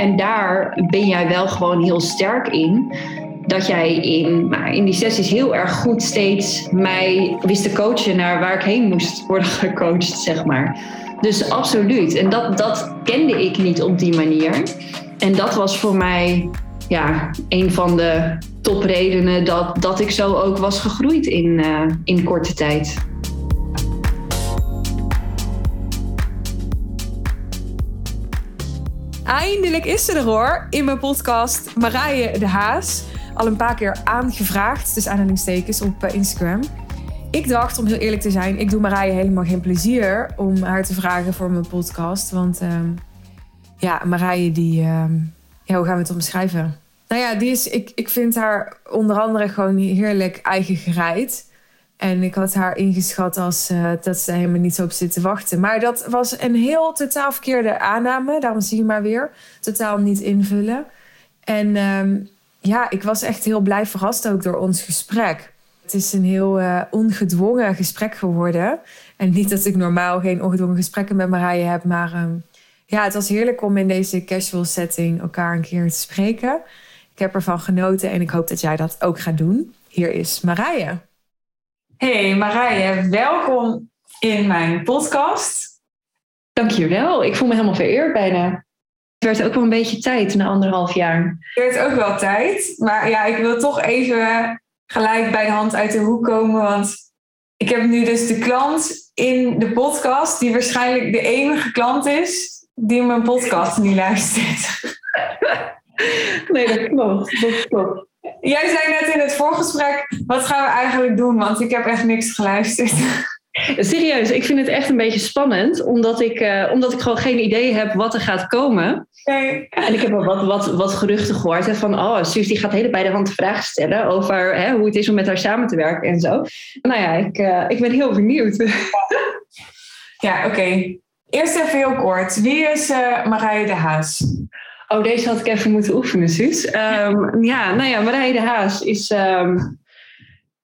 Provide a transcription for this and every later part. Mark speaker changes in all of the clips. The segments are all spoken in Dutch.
Speaker 1: En daar ben jij wel gewoon heel sterk in. Dat jij in, nou, in die sessies heel erg goed steeds mij wist te coachen naar waar ik heen moest worden gecoacht, zeg maar. Dus absoluut. En dat, dat kende ik niet op die manier. En dat was voor mij ja, een van de topredenen dat, dat ik zo ook was gegroeid in, uh, in korte tijd.
Speaker 2: Eindelijk is ze er hoor, in mijn podcast Marije de Haas. Al een paar keer aangevraagd, dus aanhalingstekens, op eh, Instagram. Ik dacht, om heel eerlijk te zijn, ik doe Marije helemaal geen plezier om haar te vragen voor mijn podcast. Want um, ja, Marije, die. Ja, hoe gaan we het omschrijven? Nou ja, die is, ik, ik vind haar onder andere gewoon heerlijk eigen gereid. En ik had haar ingeschat als uh, dat ze helemaal niet op zit te wachten. Maar dat was een heel totaal verkeerde aanname. Daarom zie je maar weer. Totaal niet invullen. En um, ja, ik was echt heel blij verrast ook door ons gesprek. Het is een heel uh, ongedwongen gesprek geworden. En niet dat ik normaal geen ongedwongen gesprekken met Marije heb. Maar um, ja, het was heerlijk om in deze casual setting elkaar een keer te spreken. Ik heb ervan genoten en ik hoop dat jij dat ook gaat doen. Hier is Marije. Hey Marije, welkom in mijn podcast.
Speaker 1: Dankjewel, ik voel me helemaal vereerd bijna. Het werd ook wel een beetje tijd na anderhalf jaar.
Speaker 2: Het werd ook wel tijd, maar ja, ik wil toch even gelijk bij de hand uit de hoek komen, want ik heb nu dus de klant in de podcast, die waarschijnlijk de enige klant is die mijn podcast niet luistert.
Speaker 1: Nee, dat klopt. Dat klopt.
Speaker 2: Jij zei net in het voorgesprek, wat gaan we eigenlijk doen? Want ik heb echt niks geluisterd.
Speaker 1: Serieus, ik vind het echt een beetje spannend, omdat ik, uh, omdat ik gewoon geen idee heb wat er gaat komen.
Speaker 2: Nee.
Speaker 1: En ik heb al wat, wat, wat geruchten gehoord hè, van, oh, Suus die gaat hele bij de hand vragen stellen over hè, hoe het is om met haar samen te werken en zo. Nou ja, ik, uh, ik ben heel benieuwd.
Speaker 2: Ja, oké. Okay. Eerst even heel kort. Wie is uh, Marije de Haas?
Speaker 1: Oh, deze had ik even moeten oefenen, Suus. Um, ja, nou ja, Marije de Haas is... Um,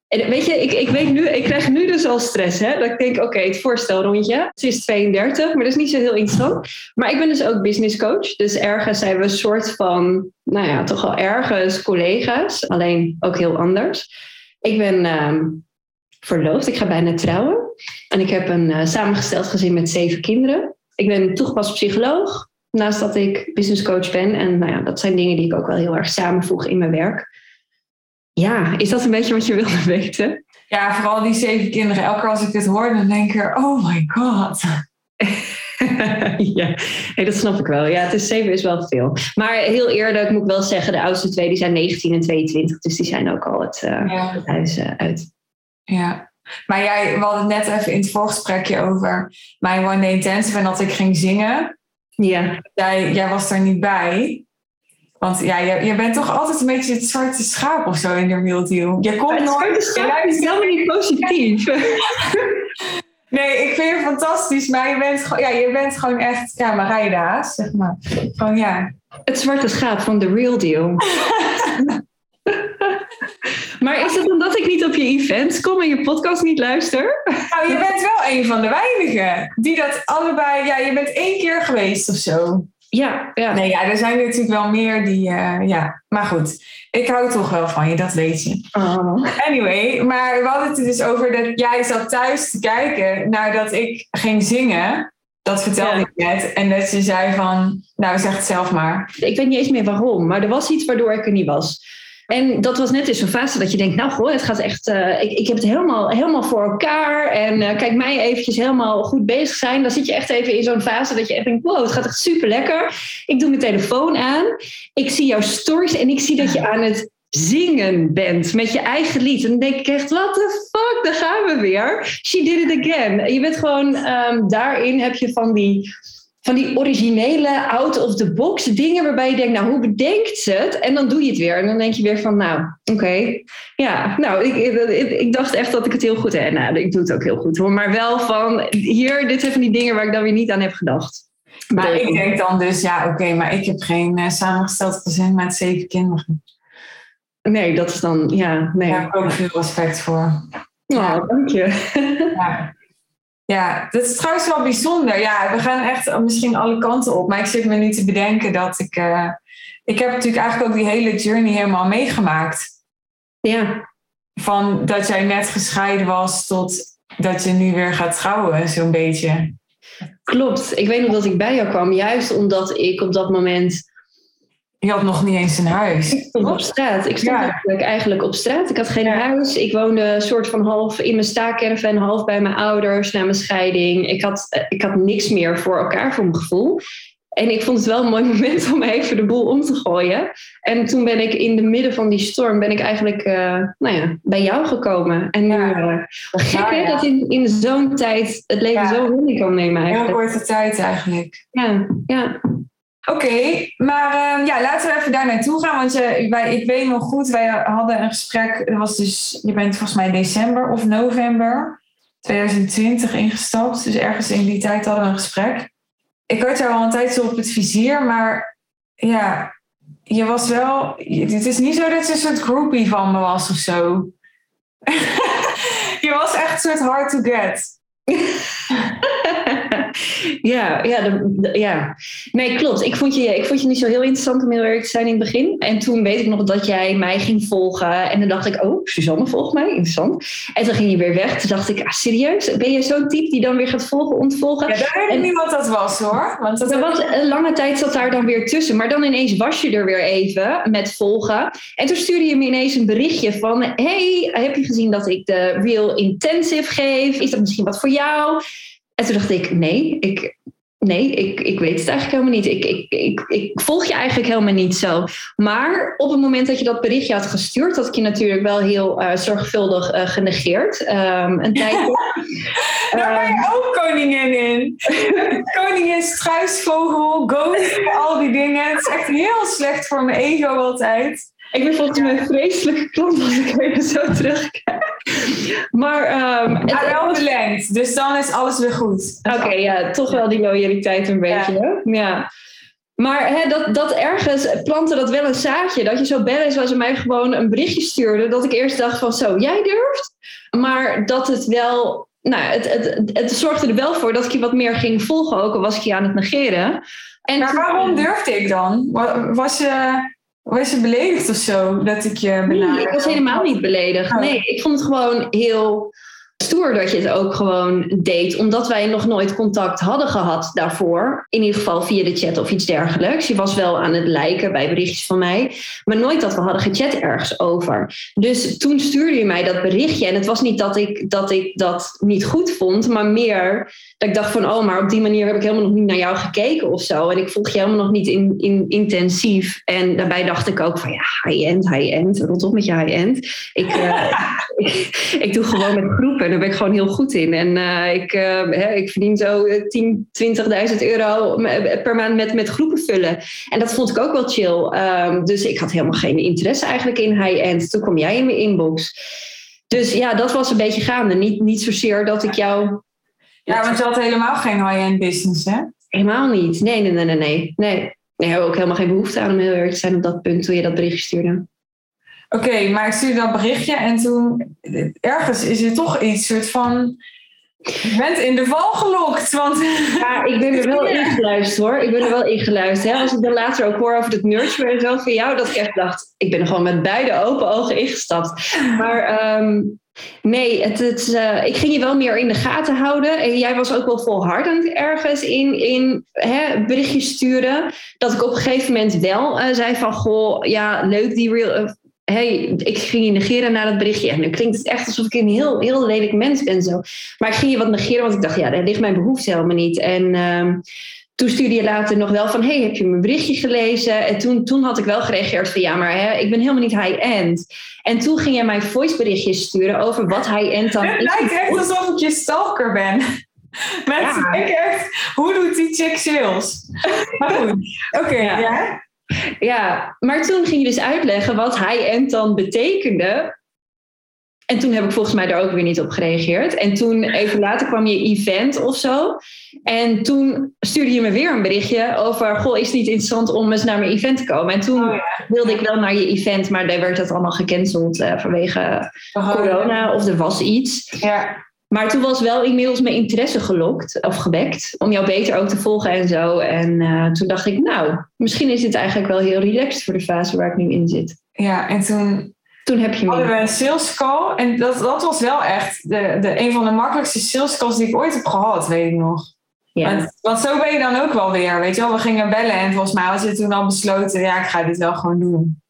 Speaker 1: weet je, ik, ik weet nu, ik krijg nu dus al stress, hè. Dat ik denk, oké, okay, het voorstelrondje. Ze is 32, maar dat is niet zo heel interessant. Maar ik ben dus ook business coach. Dus ergens zijn we een soort van, nou ja, toch wel ergens collega's. Alleen ook heel anders. Ik ben um, verloofd, ik ga bijna trouwen. En ik heb een uh, samengesteld gezin met zeven kinderen. Ik ben toegepast psycholoog. Naast dat ik business coach ben. En nou ja, dat zijn dingen die ik ook wel heel erg samenvoeg in mijn werk. Ja, is dat een beetje wat je wilde weten?
Speaker 2: Ja, vooral die zeven kinderen. Elke keer als ik dit hoor, dan denk ik, oh my god.
Speaker 1: ja, hey, dat snap ik wel. Ja, het is zeven is wel veel. Maar heel eerlijk moet ik wel zeggen, de oudste twee die zijn 19 en 22. Dus die zijn ook al het, uh, ja. het huis uh, uit.
Speaker 2: Ja, maar jij, we hadden het net even in het voorgesprekje over mijn One Day Intensive en dat ik ging zingen.
Speaker 1: Ja.
Speaker 2: Jij, jij was er niet bij. Want ja, je, je bent toch altijd een beetje het zwarte schaap of zo in de real deal. Je komt
Speaker 1: het zwarte schaap is helemaal niet positief.
Speaker 2: nee, ik vind je fantastisch, maar je bent, ja, je bent gewoon echt ja, Marije Daas, zeg maar. Gewoon ja.
Speaker 1: Het zwarte schaap van de real deal. Maar is het omdat ik niet op je events kom en je podcast niet luister?
Speaker 2: Nou, je bent wel een van de weinigen die dat allebei. Ja, je bent één keer geweest of zo.
Speaker 1: Ja, ja.
Speaker 2: Nee, ja, er zijn natuurlijk wel meer die. Uh, ja, maar goed. Ik hou toch wel van je, dat weet je.
Speaker 1: Oh.
Speaker 2: Anyway, maar we hadden het dus over dat jij zat thuis te kijken nadat ik ging zingen. Dat vertelde ja. ik net. En dat ze zei van, nou zeg het zelf maar.
Speaker 1: Ik weet niet eens meer waarom, maar er was iets waardoor ik er niet was. En dat was net in zo'n fase dat je denkt, nou goh, het gaat echt, uh, ik, ik heb het helemaal, helemaal voor elkaar. En uh, kijk, mij eventjes helemaal goed bezig zijn. Dan zit je echt even in zo'n fase dat je echt denkt, wow, het gaat echt super lekker. Ik doe mijn telefoon aan. Ik zie jouw stories en ik zie dat je aan het zingen bent met je eigen lied. En dan denk ik echt, what the fuck, daar gaan we weer. She did it again. Je bent gewoon, um, daarin heb je van die van die originele out-of-the-box dingen waarbij je denkt, nou, hoe bedenkt ze het? En dan doe je het weer. En dan denk je weer van, nou, oké. Okay. Ja, nou, ik, ik, ik, dacht echt dat ik het heel goed heb. Nou, ik doe het ook heel goed hoor. Maar wel van, hier, dit zijn van die dingen waar ik dan weer niet aan heb gedacht.
Speaker 2: Maar ik denk dan dus, ja, oké, okay, maar ik heb geen uh, samengesteld gezin met zeven kinderen.
Speaker 1: Nee, dat is dan, ja, nee.
Speaker 2: Daar heb ik ook veel respect voor.
Speaker 1: Ja. dank je.
Speaker 2: Ja.
Speaker 3: Ja, dat is trouwens wel bijzonder. Ja, we gaan echt misschien alle kanten op. Maar ik zit me nu te bedenken dat ik... Uh, ik heb natuurlijk eigenlijk ook die hele journey helemaal meegemaakt.
Speaker 1: Ja.
Speaker 3: Van dat jij net gescheiden was tot dat je nu weer gaat trouwen, zo'n beetje.
Speaker 1: Klopt. Ik weet nog dat ik bij jou kwam, juist omdat ik op dat moment
Speaker 3: je had nog niet eens een huis.
Speaker 1: Ik stond op straat. Ik stond eigenlijk, eigenlijk op straat. Ik had geen huis. Ik woonde soort van half in mijn staakerven, half bij mijn ouders na mijn scheiding. Ik had, eh, ik had niks meer voor elkaar, voor mijn gevoel. En ik vond het wel een mooi moment om even de boel om te gooien. En toen ben ik in de midden van die storm ben ik eigenlijk uh, nou ja, bij jou gekomen. En nu, uh, gek hè, dat in, in zo'n tijd het leven zo rond kan nemen
Speaker 3: eigenlijk. Heel korte tijd eigenlijk.
Speaker 1: Ja, ja.
Speaker 3: Oké, maar uh, ja, laten we even daar naartoe gaan. Want je, wij, ik weet nog goed, wij hadden een gesprek. Het was dus, je bent volgens mij december of november 2020 ingestapt. Dus ergens in die tijd hadden we een gesprek. Ik had jou al een tijd zo op het vizier, maar ja, je was wel. Het is niet zo dat je een soort groupie van me was of zo. je was echt een soort hard to get.
Speaker 1: ja, ja, de, ja. Nee, klopt. Ik vond, je, ik vond je niet zo heel interessant om heel erg te zijn in het begin. En toen weet ik nog dat jij mij ging volgen. En dan dacht ik, oh, Suzanne volgt mij. Interessant. En toen ging je weer weg. Toen dacht ik, ah, serieus? Ben je zo'n type die dan weer gaat volgen, ontvolgen?
Speaker 3: Ja, daar weet ik niet wat dat was hoor. Want dat
Speaker 1: er was, een lange tijd zat daar dan weer tussen. Maar dan ineens was je er weer even met volgen. En toen stuurde je me ineens een berichtje van... hey, heb je gezien dat ik de Real Intensive geef? Is dat misschien wat voor jou? En toen dacht ik, nee, ik, nee, ik, ik weet het eigenlijk helemaal niet. Ik, ik, ik, ik volg je eigenlijk helemaal niet zo. Maar op het moment dat je dat berichtje had gestuurd, had ik je natuurlijk wel heel uh, zorgvuldig uh, genegeerd. Um, een tijdje.
Speaker 3: Daar ben je ook koningin in. koningin, struisvogel, ghost, al die dingen. Het is echt heel slecht voor mijn ego altijd.
Speaker 1: Ik ben volgens mij een vreselijke klant als ik even zo terugkijk. Maar um,
Speaker 3: wel belengd, dus dan is alles weer goed.
Speaker 1: Oké, ja, toch wel die loyaliteit een beetje. Ja. ja. Maar hè, dat, dat ergens plantte dat wel een zaadje. Dat je zo bellen zoals ze mij gewoon een berichtje stuurde. Dat ik eerst dacht van zo, jij durft? Maar dat het wel... Nou, het, het, het zorgde er wel voor dat ik je wat meer ging volgen. Ook al was ik je aan het negeren.
Speaker 3: En maar waarom durfde ik dan? Was je... Was je beledigd of zo dat ik je benaderde?
Speaker 1: Nee, ik was helemaal niet beledigd. Oh. Nee, ik vond het gewoon heel stoer dat je het ook gewoon deed. Omdat wij nog nooit contact hadden gehad daarvoor. In ieder geval via de chat of iets dergelijks. Je was wel aan het lijken bij berichtjes van mij. Maar nooit dat we hadden gechat ergens over. Dus toen stuurde je mij dat berichtje. En het was niet dat ik dat, ik dat niet goed vond. Maar meer dat ik dacht van... Oh, maar op die manier heb ik helemaal nog niet naar jou gekeken of zo. En ik volg je helemaal nog niet in, in, intensief. En daarbij dacht ik ook van... Ja, high-end, high-end. Rot met je high-end. Ik, uh, ik, ik doe gewoon met groepen daar ben ik gewoon heel goed in. En uh, ik, hè, ik verdien zo 10, eh, 20.000 euro per maand met, met groepen vullen. En dat vond ik ook wel chill. Um, dus ik had helemaal geen interesse eigenlijk in high-end. Toen kwam jij in mijn inbox. Dus ja, dat was een beetje gaande. Niet, niet zozeer dat ik jou...
Speaker 3: Ja, want je had helemaal geen high-end business, hè?
Speaker 1: Helemaal niet. Nee, nee, nee, nee. Nee, nee. nee ik heb ook helemaal geen behoefte aan om heel erg te zijn op dat punt toen je dat berichtje stuurde.
Speaker 3: Oké, maar ik stuurde dat berichtje en toen ergens is er toch iets soort van. Je bent in de val gelokt. Want...
Speaker 1: Ja, ik ben er wel ingeluisterd hoor. Ik ben er wel ingeluisterd. Als ik dan later ook hoor over het nurture en zo van jou, dat ik echt dacht, ik ben er gewoon met beide open ogen ingestapt. Maar um, nee, het, het, uh, ik ging je wel meer in de gaten houden. En jij was ook wel volhardend ergens in, in hè, berichtjes sturen. Dat ik op een gegeven moment wel uh, zei van, goh, ja, leuk die real, hey, ik ging je negeren na dat berichtje. En nu klinkt het echt alsof ik een heel, heel lelijk mens ben. Zo. Maar ik ging je wat negeren, want ik dacht, ja, daar ligt mijn behoefte helemaal niet. En uh, toen stuurde je later nog wel van, hey, heb je mijn berichtje gelezen? En toen, toen had ik wel gereageerd van, ja, maar hè, ik ben helemaal niet high-end. En toen ging je mij voiceberichtjes sturen over wat high-end dan
Speaker 3: het is. Het lijkt echt alsof ik je stalker ben. Mensen ja. denken echt, hoe doet die chick sales? Maar goed, oké, okay, ja. ja.
Speaker 1: Ja, maar toen ging je dus uitleggen wat high-end dan betekende. En toen heb ik volgens mij daar ook weer niet op gereageerd. En toen, even later, kwam je event of zo. En toen stuurde je me weer een berichtje over... Goh, is het niet interessant om eens naar mijn event te komen? En toen oh, wilde ik wel naar je event, maar daar werd dat allemaal gecanceld... Uh, vanwege oh, corona of er was iets.
Speaker 3: Ja.
Speaker 1: Maar toen was wel inmiddels mijn interesse gelokt of gewekt om jou beter ook te volgen en zo. En uh, toen dacht ik, nou, misschien is dit eigenlijk wel heel relaxed voor de fase waar ik nu in zit.
Speaker 3: Ja, en toen
Speaker 1: toen heb je
Speaker 3: hadden we een sales call. En dat, dat was wel echt de, de, een van de makkelijkste sales calls die ik ooit heb gehad, weet ik nog. Ja. Want, want, zo ben je dan ook wel weer, weet je wel. We gingen bellen en volgens mij was je toen al besloten, ja, ik ga dit wel gewoon doen.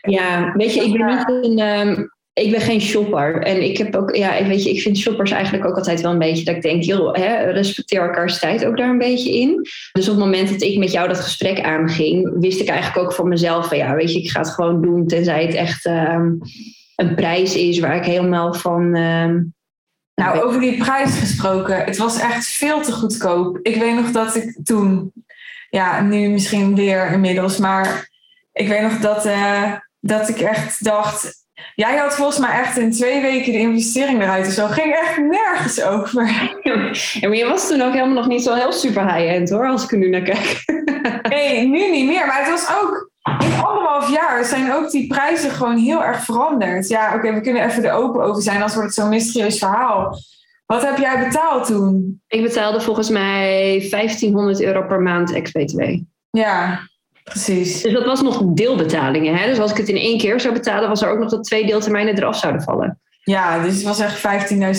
Speaker 1: Ja, weet je, ik ben niet een... Um, ik ben geen shopper. En ik heb ook, ja, weet je, ik vind shoppers eigenlijk ook altijd wel een beetje dat ik denk, joh, hè, respecteer elkaars tijd ook daar een beetje in. Dus op het moment dat ik met jou dat gesprek aanging, wist ik eigenlijk ook voor mezelf van, ja, weet je, ik ga het gewoon doen tenzij het echt um, een prijs is waar ik helemaal van. Um,
Speaker 3: nou, over die prijs gesproken, het was echt veel te goedkoop. Ik weet nog dat ik toen, ja, nu misschien weer inmiddels, maar ik weet nog dat, uh, dat ik echt dacht, Jij had volgens mij echt in twee weken de investering eruit. Dus dat ging echt nergens over.
Speaker 1: Ja, maar je was toen ook helemaal nog niet zo heel super high-end hoor, als ik er nu naar kijk.
Speaker 3: Nee, nu niet meer. Maar het was ook in anderhalf jaar zijn ook die prijzen gewoon heel erg veranderd. Ja, oké, we kunnen even er open over zijn, als wordt het zo'n mysterieus verhaal. Wat heb jij betaald toen?
Speaker 1: Ik betaalde volgens mij 1500 euro per maand ex-BTW.
Speaker 3: Ja, Precies.
Speaker 1: Dus dat was nog deelbetalingen. Hè? Dus als ik het in één keer zou betalen, was er ook nog dat twee deeltermijnen eraf zouden vallen.
Speaker 3: Ja, dus het was echt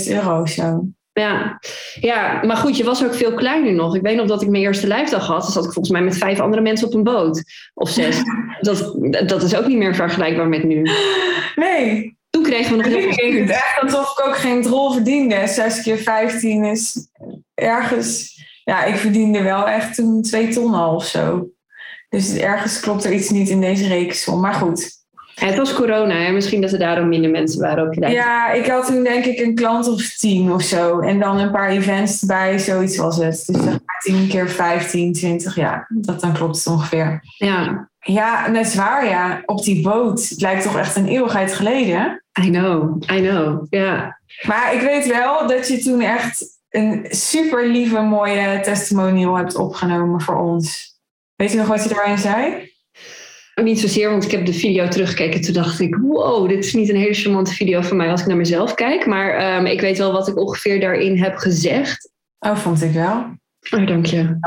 Speaker 3: 15.000 euro of zo.
Speaker 1: Ja. ja, maar goed, je was ook veel kleiner nog. Ik weet nog dat ik mijn eerste lijfdag had. Dus zat ik volgens mij met vijf andere mensen op een boot. Of zes. dat, dat is ook niet meer vergelijkbaar met nu.
Speaker 3: Nee.
Speaker 1: Toen kregen we nog.
Speaker 3: Ik het echt alsof ik ook geen drol verdiende. Zes keer vijftien is ergens... Ja, ik verdiende wel echt toen twee ton al of zo. Dus ergens klopt er iets niet in deze rekensom. Maar goed.
Speaker 1: het was corona, hè? misschien dat er daarom minder mensen waren op je
Speaker 3: Ja, ik had toen denk ik een klant of tien of zo. En dan een paar events erbij, zoiets was het. Dus dan tien keer 15, 20, ja, dat, dan klopt het ongeveer.
Speaker 1: Ja.
Speaker 3: Ja, dat is waar, ja. Op die boot. Het lijkt toch echt een eeuwigheid geleden.
Speaker 1: I know, I know, ja.
Speaker 3: Maar ik weet wel dat je toen echt een super lieve, mooie testimonial hebt opgenomen voor ons. Weet je nog wat je daarin zei?
Speaker 1: Niet zozeer, want ik heb de video teruggekeken. Toen dacht ik, wow, dit is niet een hele charmante video van mij als ik naar mezelf kijk. Maar ehm, ik weet wel wat ik ongeveer daarin heb gezegd.
Speaker 3: Oh, vond ik wel.
Speaker 1: Oh, dank je.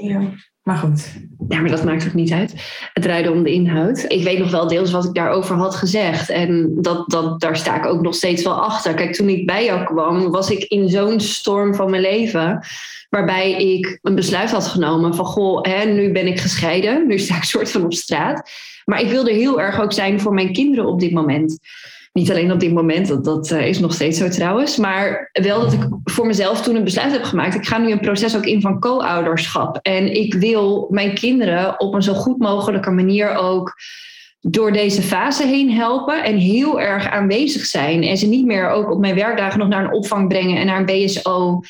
Speaker 3: ja. Maar goed.
Speaker 1: Ja, maar dat maakt ook niet uit. Het rijden om de inhoud. Ik weet nog wel deels wat ik daarover had gezegd. En dat, dat, daar sta ik ook nog steeds wel achter. Kijk, toen ik bij jou kwam, was ik in zo'n storm van mijn leven. Waarbij ik een besluit had genomen van, goh, hè, nu ben ik gescheiden. Nu sta ik soort van op straat. Maar ik wilde heel erg ook zijn voor mijn kinderen op dit moment. Niet alleen op dit moment, dat, eh, is nog steeds zo trouwens. Maar wel dat ik voor mezelf toen een besluit heb gemaakt. Ik ga nu een proces ook in van co-ouderschap. En ik wil mijn kinderen op een zo goed mogelijke manier ook door deze fase heen helpen en heel erg aanwezig zijn. En ze niet meer ook op mijn werkdagen nog naar een opvang brengen en naar een BSO.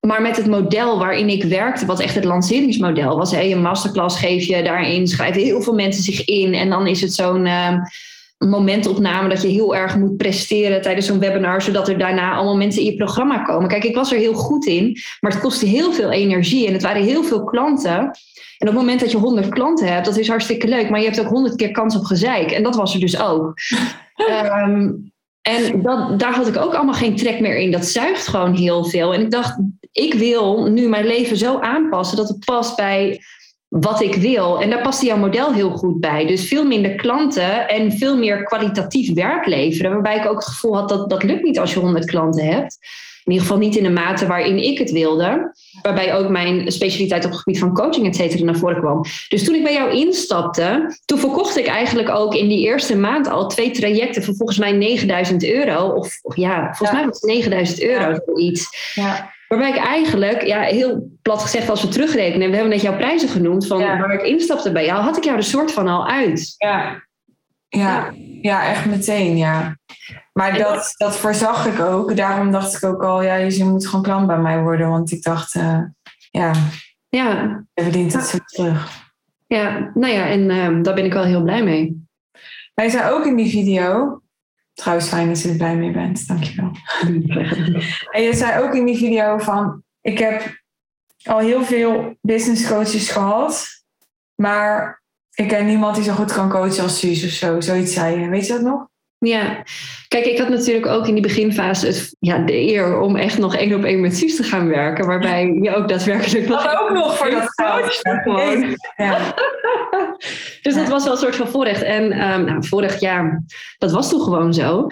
Speaker 1: Maar met het model waarin ik werkte, wat echt het lanceringsmodel was. Hè, een masterclass geef je daarin, schrijven heel veel mensen zich in. En dan is het zo'n uh, momentopname dat je heel erg moet presteren tijdens zo'n webinar, zodat er daarna allemaal mensen in je programma komen. Kijk, ik was er heel goed in, maar het kostte heel veel energie en het waren heel veel klanten. En op het moment dat je 100 klanten hebt, dat is hartstikke leuk, maar je hebt ook 100 keer kans op gezeik. En dat was er dus ook. um, En dat, daar had ik ook allemaal geen trek meer in. Dat zuigt gewoon heel veel. En ik dacht, ik wil nu mijn leven zo aanpassen dat het past bij wat ik wil. En daar past jouw model heel goed bij. Dus veel minder klanten en veel meer kwalitatief werk leveren. Waarbij ik ook het gevoel had dat dat lukt niet als je 100 klanten hebt. In ieder geval niet in de mate waarin ik het wilde. Waarbij ook mijn specialiteit op het gebied van coaching et cetera naar voren kwam. Dus toen ik bij jou instapte, toen verkocht ik eigenlijk ook in die eerste maand al twee trajecten van volgens mij 9000 euro. Of, of ja, volgens mij was het 9000 euro ja. zoiets. Ja. Waarbij ik eigenlijk, ja, heel plat gezegd, als we terugrekenen, we hebben net jouw prijzen genoemd, van waar ik instapte bij jou, had ik jou er soort van al uit.
Speaker 3: Ja, ja, ja echt meteen, ja. Maar dat, dat voorzag ik ook. Daarom dacht ik ook al, ja, je moet gewoon klant bij mij worden. Want ik dacht, uh, ja,
Speaker 1: ja,
Speaker 3: je verdient het zo terug.
Speaker 1: Ja, nou ja, en uh, daar ben ik wel heel blij mee.
Speaker 3: Wij zei ook in die video, trouwens fijn dat je er blij mee bent, dankjewel. en je zei ook in die video van, ik heb al heel veel business coaches gehad. Maar ik ken niemand die zo goed kan coachen als Suus of zo. Zoiets zei je. Weet je dat nog?
Speaker 1: Ja, kijk, ik had natuurlijk ook in die beginfase het, ja, de eer om echt nog één op één met Suus te gaan werken, waarbij je ook daadwerkelijk nog.
Speaker 3: Dat ook nog voor dat geld. Ja.
Speaker 1: Dus dat was wel een soort van voorrecht. En ehm nou, vorig jaar, dat was toen gewoon zo.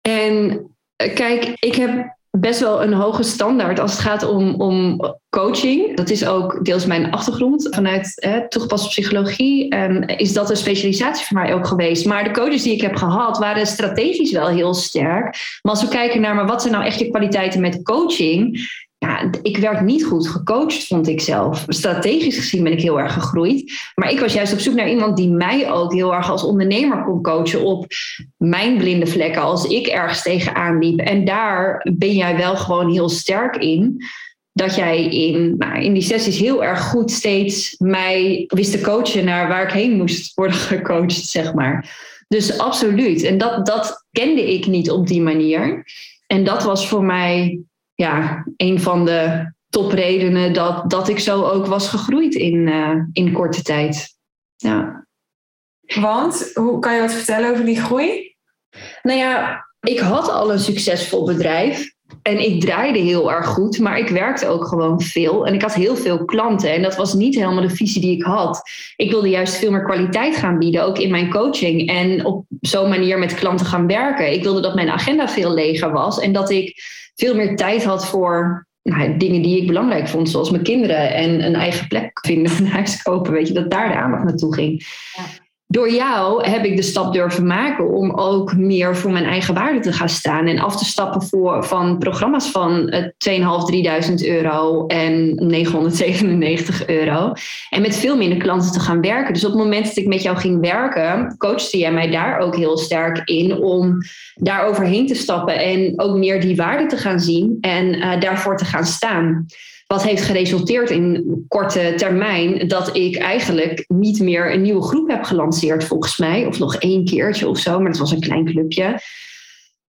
Speaker 1: En eh, kijk, ik heb best wel een hoge standaard als het gaat om, om coaching. Dat is ook deels mijn achtergrond vanuit hè, toegepaste psychologie. En is dat een specialisatie voor mij ook geweest. Maar de coaches die ik heb gehad waren strategisch wel heel sterk. Maar als we kijken naar maar wat zijn nou echt je kwaliteiten met coaching. Ja, ik werd niet goed gecoacht, vond ik zelf. Strategisch gezien ben ik heel erg gegroeid. Maar ik was juist op zoek naar iemand die mij ook heel erg als ondernemer kon coachen op mijn blinde vlekken als ik ergens tegenaan liep. En daar ben jij wel gewoon heel sterk in. Dat jij in, nou, in die sessies heel erg goed steeds mij wist te coachen naar waar ik heen moest worden gecoacht, zeg maar. Dus absoluut. En dat, dat kende ik niet op die manier. En dat was voor mij ja, een van de topredenen dat, dat ik zo ook was gegroeid in, uh, in korte tijd. Ja.
Speaker 3: Want, hoe kan je wat vertellen over die groei?
Speaker 1: Nou ja, ik had al een succesvol bedrijf. En ik draaide heel erg goed, maar ik werkte ook gewoon veel. En ik had heel veel klanten. En dat was niet helemaal de visie die ik had. Ik wilde juist veel meer kwaliteit gaan bieden, ook in mijn coaching. En op zo'n manier met klanten gaan werken. Ik wilde dat mijn agenda veel leger was. En dat ik veel meer tijd had voor nou, dingen die ik belangrijk vond, zoals mijn kinderen en een eigen plek vinden, een huis kopen, weet je, dat daar de aandacht naartoe ging. Ja. Door jou heb ik de stap durven maken om ook meer voor mijn eigen waarde te gaan staan en af te stappen voor, van programma's van 2.500, 3.000 euro en 997 euro. En met veel minder klanten te gaan werken. Dus op het moment dat ik met jou ging werken, coachte jij mij daar ook heel sterk in om daar overheen te stappen en ook meer die waarde te gaan zien en uh, daarvoor te gaan staan. Wat heeft geresulteerd in korte termijn dat ik eigenlijk niet meer een nieuwe groep heb gelanceerd, volgens mij. Of nog één keertje of zo, maar het was een klein clubje.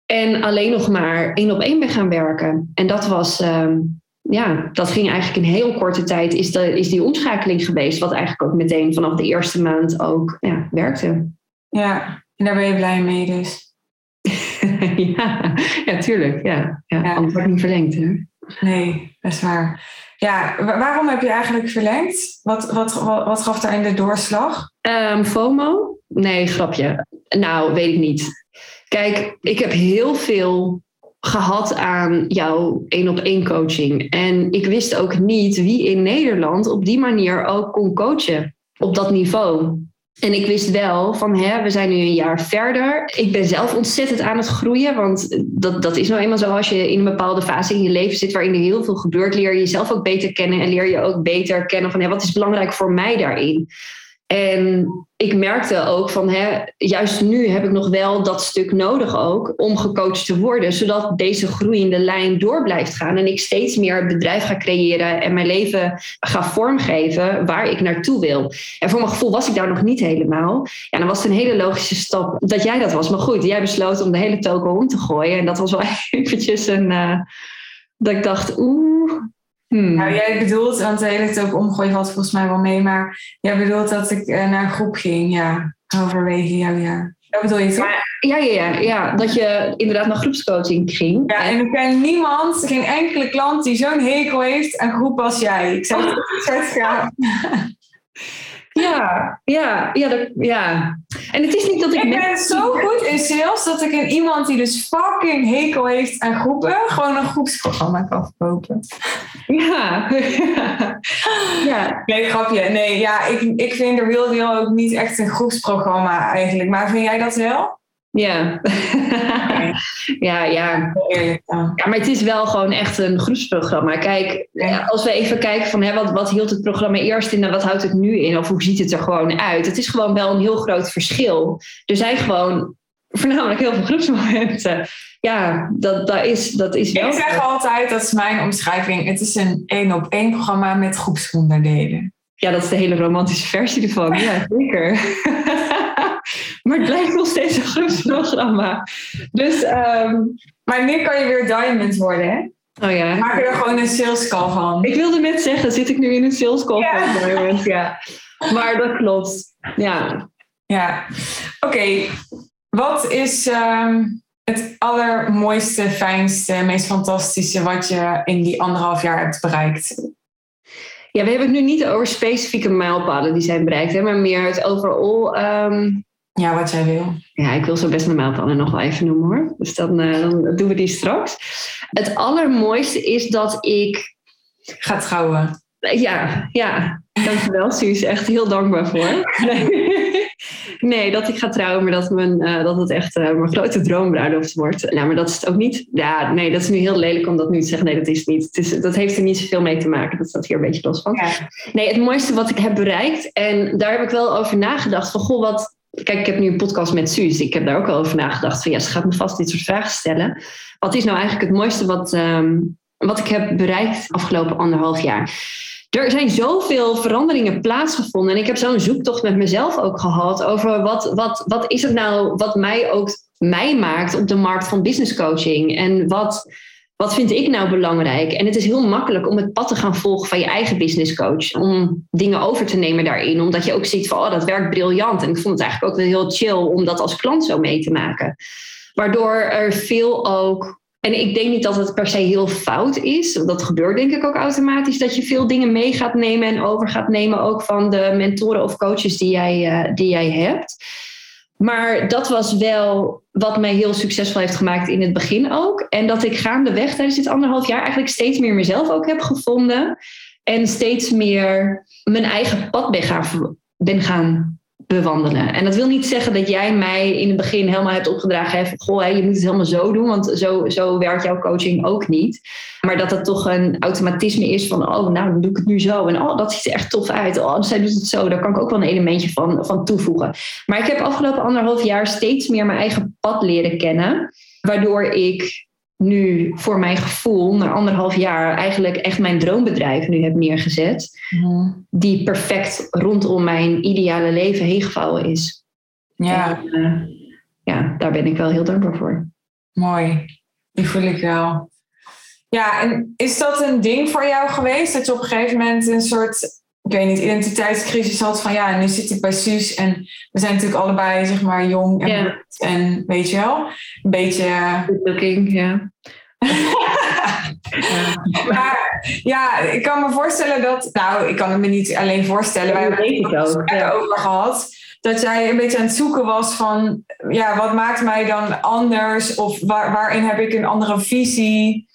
Speaker 1: En alleen nog maar één op één ben gaan werken. En dat was, uh, ja, dat ging eigenlijk in heel korte tijd, is, de, is die omschakeling geweest. Wat eigenlijk ook meteen vanaf de eerste maand ook ja, werkte.
Speaker 3: Ja, en daar ben je blij mee dus.
Speaker 1: ja, ja, tuurlijk. Ja, ja, ja. Anders wordt niet verlengd. Hè?
Speaker 3: Nee, is waar. Ja, waarom heb je eigenlijk verlengd? Wat, wat, wat, wat gaf daar in de doorslag?
Speaker 1: Um, FOMO? Nee, grapje. Nou, weet ik niet. Kijk, ik heb heel veel gehad aan jouw één op één coaching. En ik wist ook niet wie in Nederland op die manier ook kon coachen op dat niveau. En ik wist wel van, hè, we zijn nu een jaar verder. Ik ben zelf ontzettend aan het groeien, want dat, dat is nou eenmaal zo als je in een bepaalde fase in je leven zit waarin er heel veel gebeurt, leer je jezelf ook beter kennen en leer je ook beter kennen van, hè, wat is belangrijk voor mij daarin. En ik merkte ook van, hè, juist nu heb ik nog wel dat stuk nodig ook om gecoacht te worden, zodat deze groeiende lijn door blijft gaan en ik steeds meer bedrijf ga creëren en mijn leven ga vormgeven waar ik naartoe wil. En voor mijn gevoel was ik daar nog niet helemaal. Ja, dan was het een hele logische stap dat jij dat was. Maar goed, jij besloot om de hele toko om te gooien en dat was wel eventjes een, uh, dat ik dacht, oeh,
Speaker 3: Hmm. Nou, jij bedoelt, want de hele tijd ook omgooien valt volgens mij wel mee, maar jij bedoelt dat ik uh, naar een groep ging, ja, halverwege jouw jaar. Dat bedoel je toch?
Speaker 1: Ja, ja, ja, ja, dat je inderdaad naar groepscoaching ging.
Speaker 3: Ja, en ik ken niemand, geen enkele klant die zo'n hekel heeft aan groep als jij. Ik zou het gaan.
Speaker 1: Ja, ja, ja, dat, ja. En het is niet dat ik.
Speaker 3: Ik ben zo goed in sales dat ik in iemand die dus fucking hekel heeft aan groepen, gewoon een groepsprogramma kan verkopen.
Speaker 1: Ja.
Speaker 3: ja. Nee, grapje. Nee, ja, ik, ik vind de Real Deal ook niet echt een groepsprogramma eigenlijk. Maar vind jij dat wel?
Speaker 1: Ja. ja, ja. Ja, maar het is wel gewoon echt een groepsprogramma. Kijk, als we even kijken van hè, wat, wat hield het programma eerst in en wat houdt het nu in? Of hoe ziet het er gewoon uit? Het is gewoon wel een heel groot verschil. Er zijn gewoon voornamelijk heel veel groepsmomenten. Ja, dat, dat, is, dat is wel...
Speaker 3: Ik zeg altijd, dat is mijn omschrijving, het is een één op één programma met groepsonderdelen.
Speaker 1: Ja, dat is de hele romantische versie ervan. Ja, zeker. maar het blijft nog steeds een groepsprogramma. Dus, um...
Speaker 3: Maar nu kan je weer diamond worden, hè?
Speaker 1: Oh ja.
Speaker 3: Maak er gewoon een sales call van.
Speaker 1: Ik wilde net zeggen, zit ik nu in een sales call ja. van diamond? Ja. Maar dat klopt. Ja.
Speaker 3: Ja. Oké. Wat is ehm, het allermooiste, fijnste, meest fantastische wat je in die anderhalf jaar hebt bereikt?
Speaker 1: Ja, we hebben het nu niet over specifieke mijlpalen die zijn bereikt, hè, maar meer het overal. ehm,
Speaker 3: Ja, wat jij wil.
Speaker 1: ja, ik wil zo best mijn mijlpalen nog wel even noemen hoor. Dus dan, eh, dan doen we die straks. Het allermooiste is dat ik
Speaker 3: Ga trouwen.
Speaker 1: Ja, ja. Dankjewel, Suus. Echt heel dankbaar voor. Nee, dat ik ga trouwen, maar dat, mijn, eh, dat het echt eh, mijn grote droombruiloft wordt. Nou, maar dat is het ook niet. Ja, nee, dat is nu heel lelijk om dat nu te zeggen. Nee, dat is het niet. Het is, dat heeft er niet zoveel mee te maken. Dat staat hier een beetje los van.
Speaker 3: Ja.
Speaker 1: Nee, het mooiste wat ik heb bereikt. En daar heb ik wel over nagedacht. Van, goh, wat... Kijk, ik heb nu een podcast met Suus. Ik heb daar ook al over nagedacht. Van, ja, ze gaat me vast dit soort vragen stellen. Wat is nou eigenlijk het mooiste wat, ehm, wat ik heb bereikt afgelopen anderhalf jaar? Er zijn zoveel veranderingen plaatsgevonden. En ik heb zo'n zoektocht met mezelf ook gehad. Over wat, wat, wat is het nou wat mij ook mij maakt op de markt van business coaching? En wat, wat vind ik nou belangrijk? En het is heel makkelijk om het pad te gaan volgen van je eigen business coach. Om dingen over te nemen daarin. Omdat je ook ziet van, oh, dat werkt briljant. En ik vond het eigenlijk ook wel heel chill om dat als klant zo mee te maken. Waardoor er veel ook... En ik denk niet dat het per se heel fout is. Dat gebeurt denk ik ook automatisch. Dat je veel dingen mee gaat nemen en over gaat nemen. Ook van de mentoren of coaches die jij, eh, die jij hebt. Maar dat was wel wat mij heel succesvol heeft gemaakt in het begin ook. En dat ik gaandeweg tijdens dit anderhalf jaar eigenlijk steeds meer mezelf ook heb gevonden. En steeds meer mijn eigen pad ben gaan, ben gaan bewandelen. En dat wil niet zeggen dat jij mij in het begin helemaal hebt opgedragen. Hè, van, goh, hè, je moet het helemaal zo doen, want zo, zo werkt jouw coaching ook niet. Maar dat het toch een automatisme is van, oh, nou, dan doe ik het nu zo. En oh, dat ziet er echt tof uit. Oh, zij doet het zo. Daar kan ik ook wel een elementje van, van toevoegen. Maar ik heb afgelopen anderhalf jaar steeds meer mijn eigen pad leren kennen. Waardoor ik nu voor mijn gevoel, na anderhalf jaar, eigenlijk echt mijn droombedrijf nu heb neergezet. Die perfect rondom mijn ideale leven heen gevouwen is.
Speaker 3: Ja,
Speaker 1: En, eh, ja, daar ben ik wel heel dankbaar voor.
Speaker 3: mooi. Die voel ik wel. Ja, en is dat een ding voor jou geweest? Dat je op een gegeven moment een soort, ik weet niet, identiteitscrisis had van ja, nu zit ik bij Suus en we zijn natuurlijk allebei zeg maar jong en, en weet je wel, een beetje...
Speaker 1: Good looking, ja.
Speaker 3: Maar ja, ik kan me voorstellen dat, nou, ik kan het me niet alleen voorstellen, wij hebben het
Speaker 1: ook, ja.
Speaker 3: over gehad. Dat jij een beetje aan het zoeken was van, ja, wat maakt mij dan anders? Of waar, waarin heb ik een andere visie?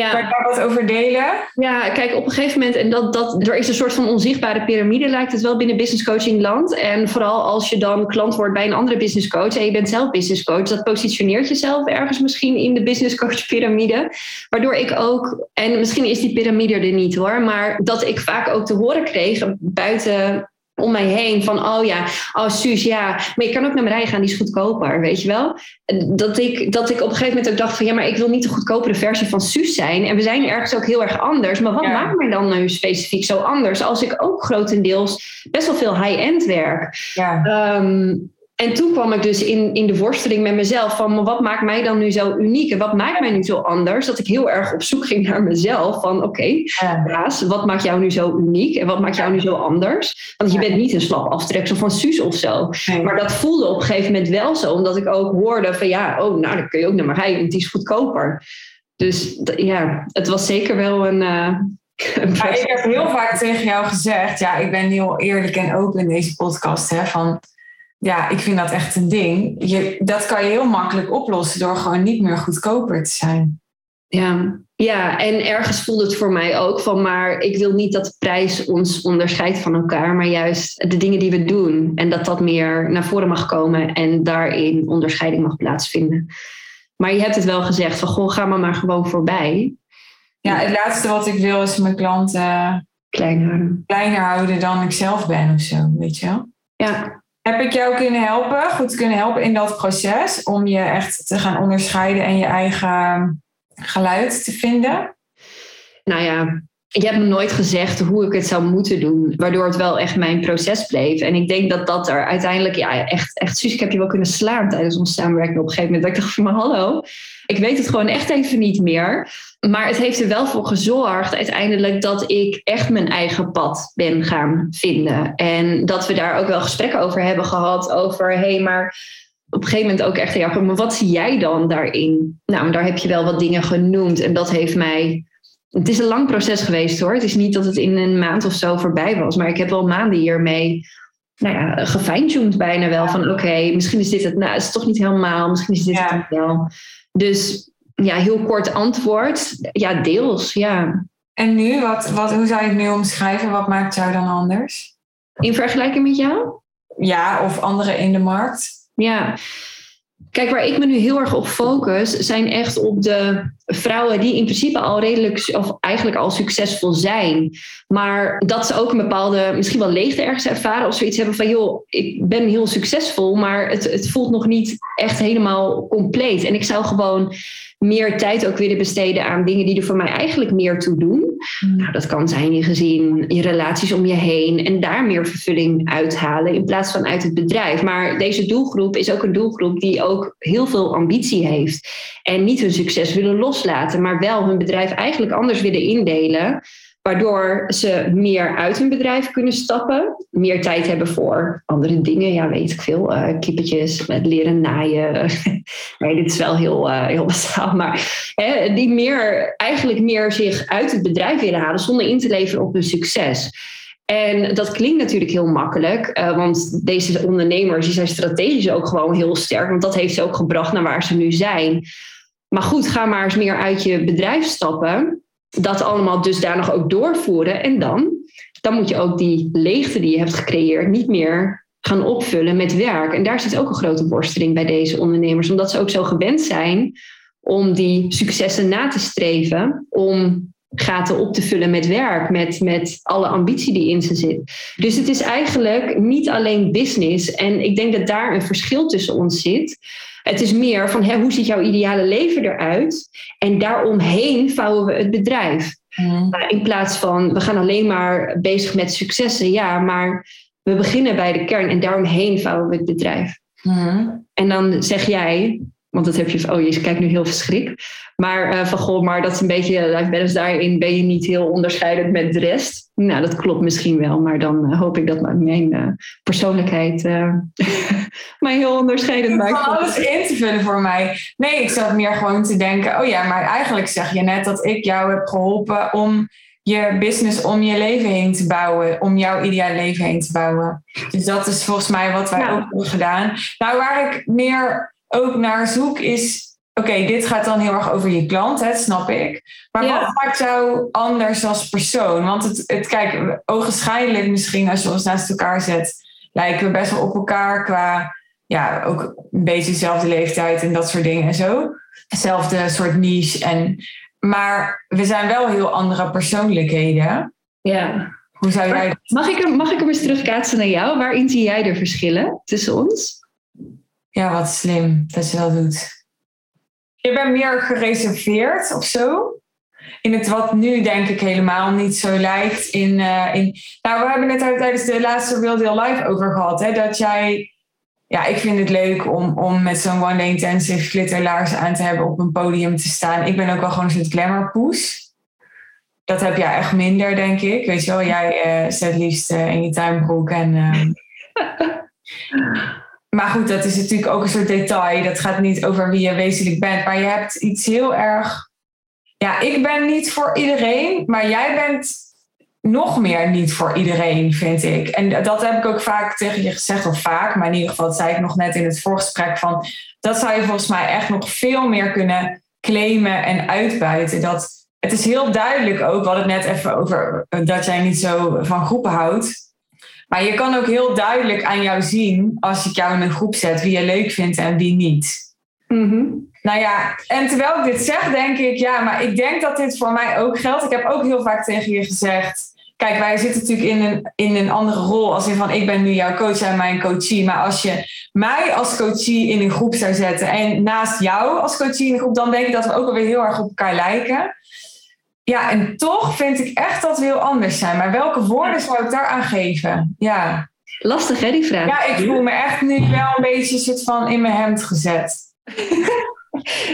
Speaker 1: Ja.
Speaker 3: Kan je daar wat over delen?
Speaker 1: Ja, kijk, op een gegeven moment, en dat, dat, er is een soort van onzichtbare piramide, lijkt het wel binnen business coaching land. En vooral als je dan klant wordt bij een andere business coach en je bent zelf business coach, dat positioneert jezelf ergens misschien in de business coach piramide. Waardoor ik ook, en misschien is die piramide er niet hoor, maar dat ik vaak ook te horen kreeg buiten om mij heen van, oh ja, oh Suus, ja, maar je kan ook naar Marije gaan, die is goedkoper, weet je wel. Dat ik, dat ik op een gegeven moment ook dacht van, ja, maar ik wil niet de goedkopere versie van Suus zijn. En we zijn ergens ook heel erg anders. Maar wat
Speaker 3: Ja.
Speaker 1: maakt mij dan nu specifiek zo anders? Als ik ook grotendeels best wel veel high-end werk.
Speaker 3: Ja.
Speaker 1: Ehm, en toen kwam ik dus in, in de worsteling met mezelf van maar wat maakt mij dan nu zo uniek en wat maakt mij nu zo anders? Dat ik heel erg op zoek ging naar mezelf van oké,
Speaker 3: Ja.
Speaker 1: Baas, wat maakt jou nu zo uniek en wat maakt jou nu zo anders? Want je bent niet een slap aftreksel van Suus of zo.
Speaker 3: Nee.
Speaker 1: Maar dat voelde op een gegeven moment wel zo, omdat ik ook hoorde van ja, oh, nou dan kun je ook naar Marije, want die is goedkoper. Dus ja, het was zeker wel een. eh,
Speaker 3: ik heb heel vaak tegen jou gezegd, ja, ik ben heel eerlijk en open in deze podcast, hè, van ja, ik vind dat echt een ding. Je, dat kan je heel makkelijk oplossen door gewoon niet meer goedkoper te zijn.
Speaker 1: Ja, ja, en ergens voelde het voor mij ook van, maar ik wil niet dat de prijs ons onderscheidt van elkaar, maar juist de dingen die we doen en dat dat meer naar voren mag komen en daarin onderscheiding mag plaatsvinden. Maar je hebt het wel gezegd van, goh, ga maar maar gewoon voorbij.
Speaker 3: Ja, het laatste wat ik wil is mijn klanten
Speaker 1: Klein houden.
Speaker 3: kleiner houden dan ik zelf ben of zo, weet je wel.
Speaker 1: Ja,
Speaker 3: Heb ik jou kunnen helpen, goed kunnen helpen in dat proces om je echt te gaan onderscheiden en je eigen geluid te vinden?
Speaker 1: nou ja, je hebt me nooit gezegd hoe ik het zou moeten doen, waardoor het wel echt mijn proces bleef. En ik denk dat dat er uiteindelijk, ja, echt, echt, Suus, ik heb je wel kunnen slaan tijdens onze samenwerking op een gegeven moment. Dat ik dacht van, maar hallo, ik weet het gewoon echt even niet meer. Maar het heeft er wel voor gezorgd uiteindelijk dat ik echt mijn eigen pad ben gaan vinden. En dat we daar ook wel gesprekken over hebben gehad, over, hé, hey, maar op een gegeven moment ook echt, ja, maar wat zie jij dan daarin? Nou, daar heb je wel wat dingen genoemd. En dat heeft mij. Het is een lang proces geweest hoor. Het is niet dat het in een maand of zo voorbij was. Maar ik heb wel maanden hiermee nou ja, gefine-tuned bijna wel. Van oké, misschien is dit het. Nou, het is toch niet helemaal. Misschien is dit
Speaker 3: Ja.
Speaker 1: het niet wel. Dus ja, heel kort antwoord. Ja, deels. Ja.
Speaker 3: En nu, wat, wat, hoe zou je het nu omschrijven? Wat maakt jou dan anders?
Speaker 1: In vergelijking met jou?
Speaker 3: Ja, of anderen in de markt?
Speaker 1: Ja. Kijk, waar ik me nu heel erg op focus, zijn echt op de vrouwen die in principe al redelijk, of eigenlijk al succesvol zijn. Maar dat ze ook een bepaalde, misschien wel leegte ergens ervaren of zoiets hebben van, joh, ik ben heel succesvol, maar het, het voelt nog niet echt helemaal compleet. En ik zou gewoon meer tijd ook willen besteden aan dingen die er voor mij eigenlijk meer toe doen. Nou, dat kan zijn je gezin, je relaties om je heen en daar meer vervulling uithalen in plaats van uit het bedrijf. Maar deze doelgroep is ook een doelgroep die ook heel veel ambitie heeft en niet hun succes willen loslaten, maar wel hun bedrijf eigenlijk anders willen indelen. Waardoor ze meer uit hun bedrijf kunnen stappen, meer tijd hebben voor andere dingen. Ja, weet ik veel. eh kippetjes, met leren naaien. nee, dit is wel heel, eh, heel. Maar hè, die meer, eigenlijk meer zich uit het bedrijf willen halen zonder in te leveren op hun succes. En dat klinkt natuurlijk heel makkelijk, eh, want deze ondernemers die zijn strategisch ook gewoon heel sterk, want dat heeft ze ook gebracht naar waar ze nu zijn. Maar goed, ga maar eens meer uit je bedrijf stappen, dat allemaal dusdanig ook doorvoeren en dan, dan moet je ook die leegte die je hebt gecreëerd niet meer gaan opvullen met werk. En daar zit ook een grote worsteling bij deze ondernemers, omdat ze ook zo gewend zijn om die successen na te streven, om gaten op te vullen met werk, met, met alle ambitie die in ze zit. Dus het is eigenlijk niet alleen business. En ik denk dat daar een verschil tussen ons zit. Het is meer van hè, hoe ziet jouw ideale leven eruit? En daaromheen vouwen we het bedrijf. In plaats van we gaan alleen maar bezig met successen. Ja, maar we beginnen bij de kern en daaromheen vouwen we het bedrijf.
Speaker 3: Mhm.
Speaker 1: En dan zeg jij, want dat heb je, oh je kijkt nu heel verschrikt. Maar eh, van goh, maar dat is een beetje, life balance daarin ben je niet heel onderscheidend met de rest. Nou, dat klopt misschien wel, maar dan eh, hoop ik dat mijn eh, persoonlijkheid eh, mij heel onderscheidend maakt.
Speaker 3: alles in te vullen voor mij. Nee, ik zat meer gewoon te denken: oh ja, maar eigenlijk zeg je net dat ik jou heb geholpen om je business om je leven heen te bouwen, om jouw ideale leven heen te bouwen. Dus dat is volgens mij wat wij
Speaker 1: Ja.
Speaker 3: ook hebben gedaan. Nou, waar ik meer ook naar zoek is. Oké, dit gaat dan heel erg over je klant, hè, snap ik. Maar
Speaker 1: Ja.
Speaker 3: wat maakt jou anders als persoon? Want het, het kijk, ogenschijnlijk misschien als je ons naast elkaar zet, lijken we best wel op elkaar qua ja, ook een beetje dezelfde leeftijd en dat soort dingen en zo. Hetzelfde soort niche. En, maar we zijn wel heel andere persoonlijkheden.
Speaker 1: Ja.
Speaker 3: Hoe zou jij...
Speaker 1: Mag ik, hem, mag ik hem eens terugkaatsen naar jou? Waarin zie jij de verschillen tussen ons?
Speaker 3: Ja, wat slim dat je dat doet. Je bent meer gereserveerd of zo. In het wat nu denk ik helemaal niet zo lijkt. In, eh, in, nou, we hebben het er tijdens de laatste Real Deal Live over gehad. Hè, dat jij... Ja, ik vind het leuk om, om met zo'n One Day Intensive glitterlaars aan te hebben op een podium te staan. Ik ben ook wel gewoon een soort glamourpoes. Dat heb jij echt minder, denk ik. Weet je wel, jij eh zet liefst eh, in je tuinbroek en... maar goed, dat is natuurlijk ook een soort detail. Dat gaat niet over wie je wezenlijk bent. Maar je hebt iets heel erg. Ja, ik ben niet voor iedereen, maar jij bent nog meer niet voor iedereen, vind ik. En dat heb ik ook vaak tegen je gezegd, of vaak, maar in ieder geval, dat zei ik nog net in het voorgesprek van. Dat zou je volgens mij echt nog veel meer kunnen claimen en uitbuiten. Dat, het is heel duidelijk ook, we hadden het net even over dat jij niet zo van groepen houdt. Maar je kan ook heel duidelijk aan jou zien, als ik jou in een groep zet, wie je leuk vindt en wie niet.
Speaker 1: Mhm.
Speaker 3: Nou ja, en terwijl ik dit zeg, denk ik, ja, maar ik denk dat dit voor mij ook geldt. Ik heb ook heel vaak tegen je gezegd, kijk, wij zitten natuurlijk in een, in een andere rol, als in van, ik ben nu jouw coach en mijn coachie. Maar als je mij als coachie in een groep zou zetten en naast jou als coachie in een groep, dan denk ik dat we ook alweer heel erg op elkaar lijken. Ja, en toch vind ik echt dat we heel anders zijn. Maar welke woorden zou ik daar aan geven? Ja.
Speaker 1: Lastig hè, die vraag?
Speaker 3: Ja, ik voel me echt nu wel een beetje soort van in mijn hemd gezet.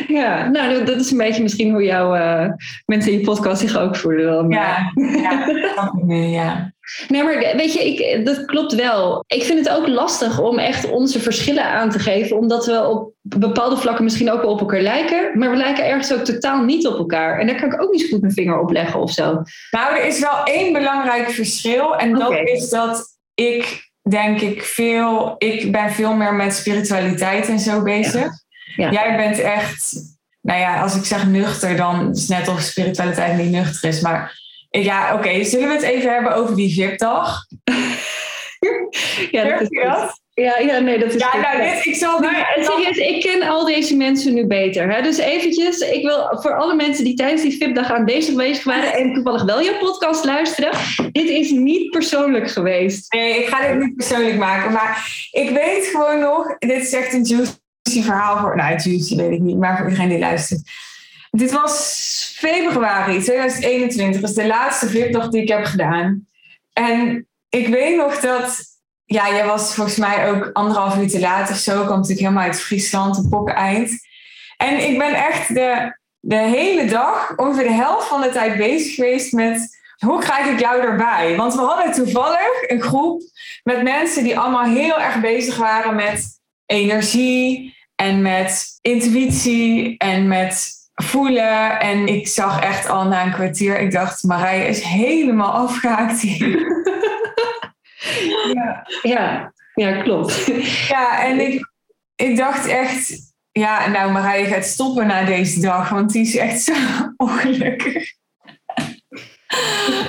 Speaker 1: ja, nou, dat is een beetje misschien hoe jouw uh, mensen in je podcast zich ook voelen.
Speaker 3: Ja, ja, ja.
Speaker 1: Nee, maar weet je, ik, dat klopt wel. Ik vind het ook lastig om echt onze verschillen aan te geven, omdat we op bepaalde vlakken misschien ook wel op elkaar lijken, maar we lijken ergens ook totaal niet op elkaar. En daar kan ik ook niet zo goed mijn vinger op leggen of zo.
Speaker 3: Nou, er is wel één belangrijk verschil en dat is dat ik denk ik veel, ik ben veel meer met spiritualiteit en zo bezig. Ja. Jij bent echt, nou ja, als ik zeg nuchter, dan is het net of spiritualiteit niet nuchter is, maar ja, oké. Zullen we het even hebben over die VIP-dag?
Speaker 1: ja, dat is dat? Ja, ja, nee, dat is
Speaker 3: Ja, nou, dit, ik zal...
Speaker 1: Maar serieus, ik ken al deze mensen nu beter. Hè? Dus eventjes, ik wil voor alle mensen die tijdens die VIP-dag aanwezig geweest waren en toevallig wel je podcast luisteren, dit is niet persoonlijk geweest.
Speaker 3: Nee, ik ga dit niet persoonlijk maken, maar ik weet gewoon nog, dit is echt een juicy verhaal voor, nou, juicy weet ik niet, maar voor iedereen die luistert. Dit was februari 2021. Dat is de laatste VIP-dag die ik heb gedaan. En ik weet nog dat... Ja, jij was volgens mij ook anderhalf uur te laat of zo. Ik kwam natuurlijk helemaal uit Friesland, een pokken eind. En ik ben echt de, de hele dag, ongeveer de helft van de tijd bezig geweest met... Hoe krijg ik jou erbij? Want we hadden toevallig een groep met mensen die allemaal heel erg bezig waren met energie en met intuïtie en met voelen. En ik zag echt al na een kwartier, ik dacht, Marije is helemaal afgehaakt hier.
Speaker 1: ja. ja, ja, klopt.
Speaker 3: Ja, en ik, ik dacht echt, ja, nou Marije gaat stoppen na deze dag, want die is echt zo ongelukkig.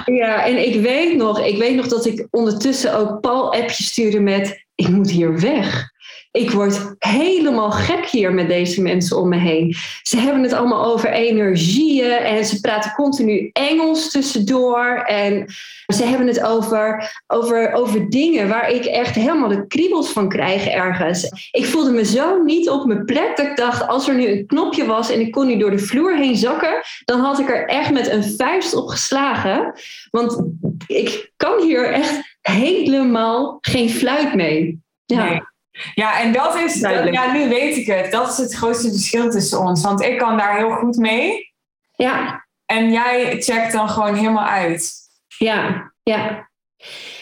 Speaker 1: Ja, en ik weet nog, ik weet nog dat ik ondertussen ook Paul appjes stuurde met, ik moet hier weg ik word helemaal gek hier met deze mensen om me heen. Ze hebben het allemaal over energieën en ze praten continu Engels tussendoor. En ze hebben het over, over, over dingen waar ik echt helemaal de kriebels van krijg ergens. Ik voelde me zo niet op mijn plek dat ik dacht, als er nu een knopje was en ik kon nu door de vloer heen zakken, dan had ik er echt met een vuist op geslagen. Want ik kan hier echt helemaal geen fluit mee. Ja.
Speaker 3: Ja, en dat is, ja, nu weet ik het. Dat is het grootste verschil tussen ons. Want ik kan daar heel goed mee.
Speaker 1: Ja.
Speaker 3: En jij checkt dan gewoon helemaal uit.
Speaker 1: Ja, ja.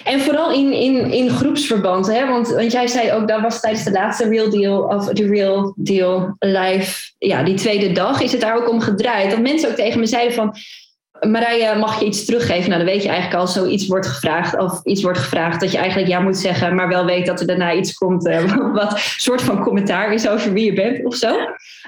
Speaker 1: En vooral in, in, in groepsverband, hè? Want, want jij zei ook, dat was tijdens de laatste Real Deal of de Real Deal Live, ja, die tweede dag, is het daar ook om gedraaid. Dat mensen ook tegen me zeiden van, Marije, mag je iets teruggeven? Nou, dan weet je eigenlijk al, zoiets wordt gevraagd. Of iets wordt gevraagd dat je eigenlijk ja moet zeggen, maar wel weet dat er daarna iets komt uh, wat een soort van commentaar is over wie je bent of zo.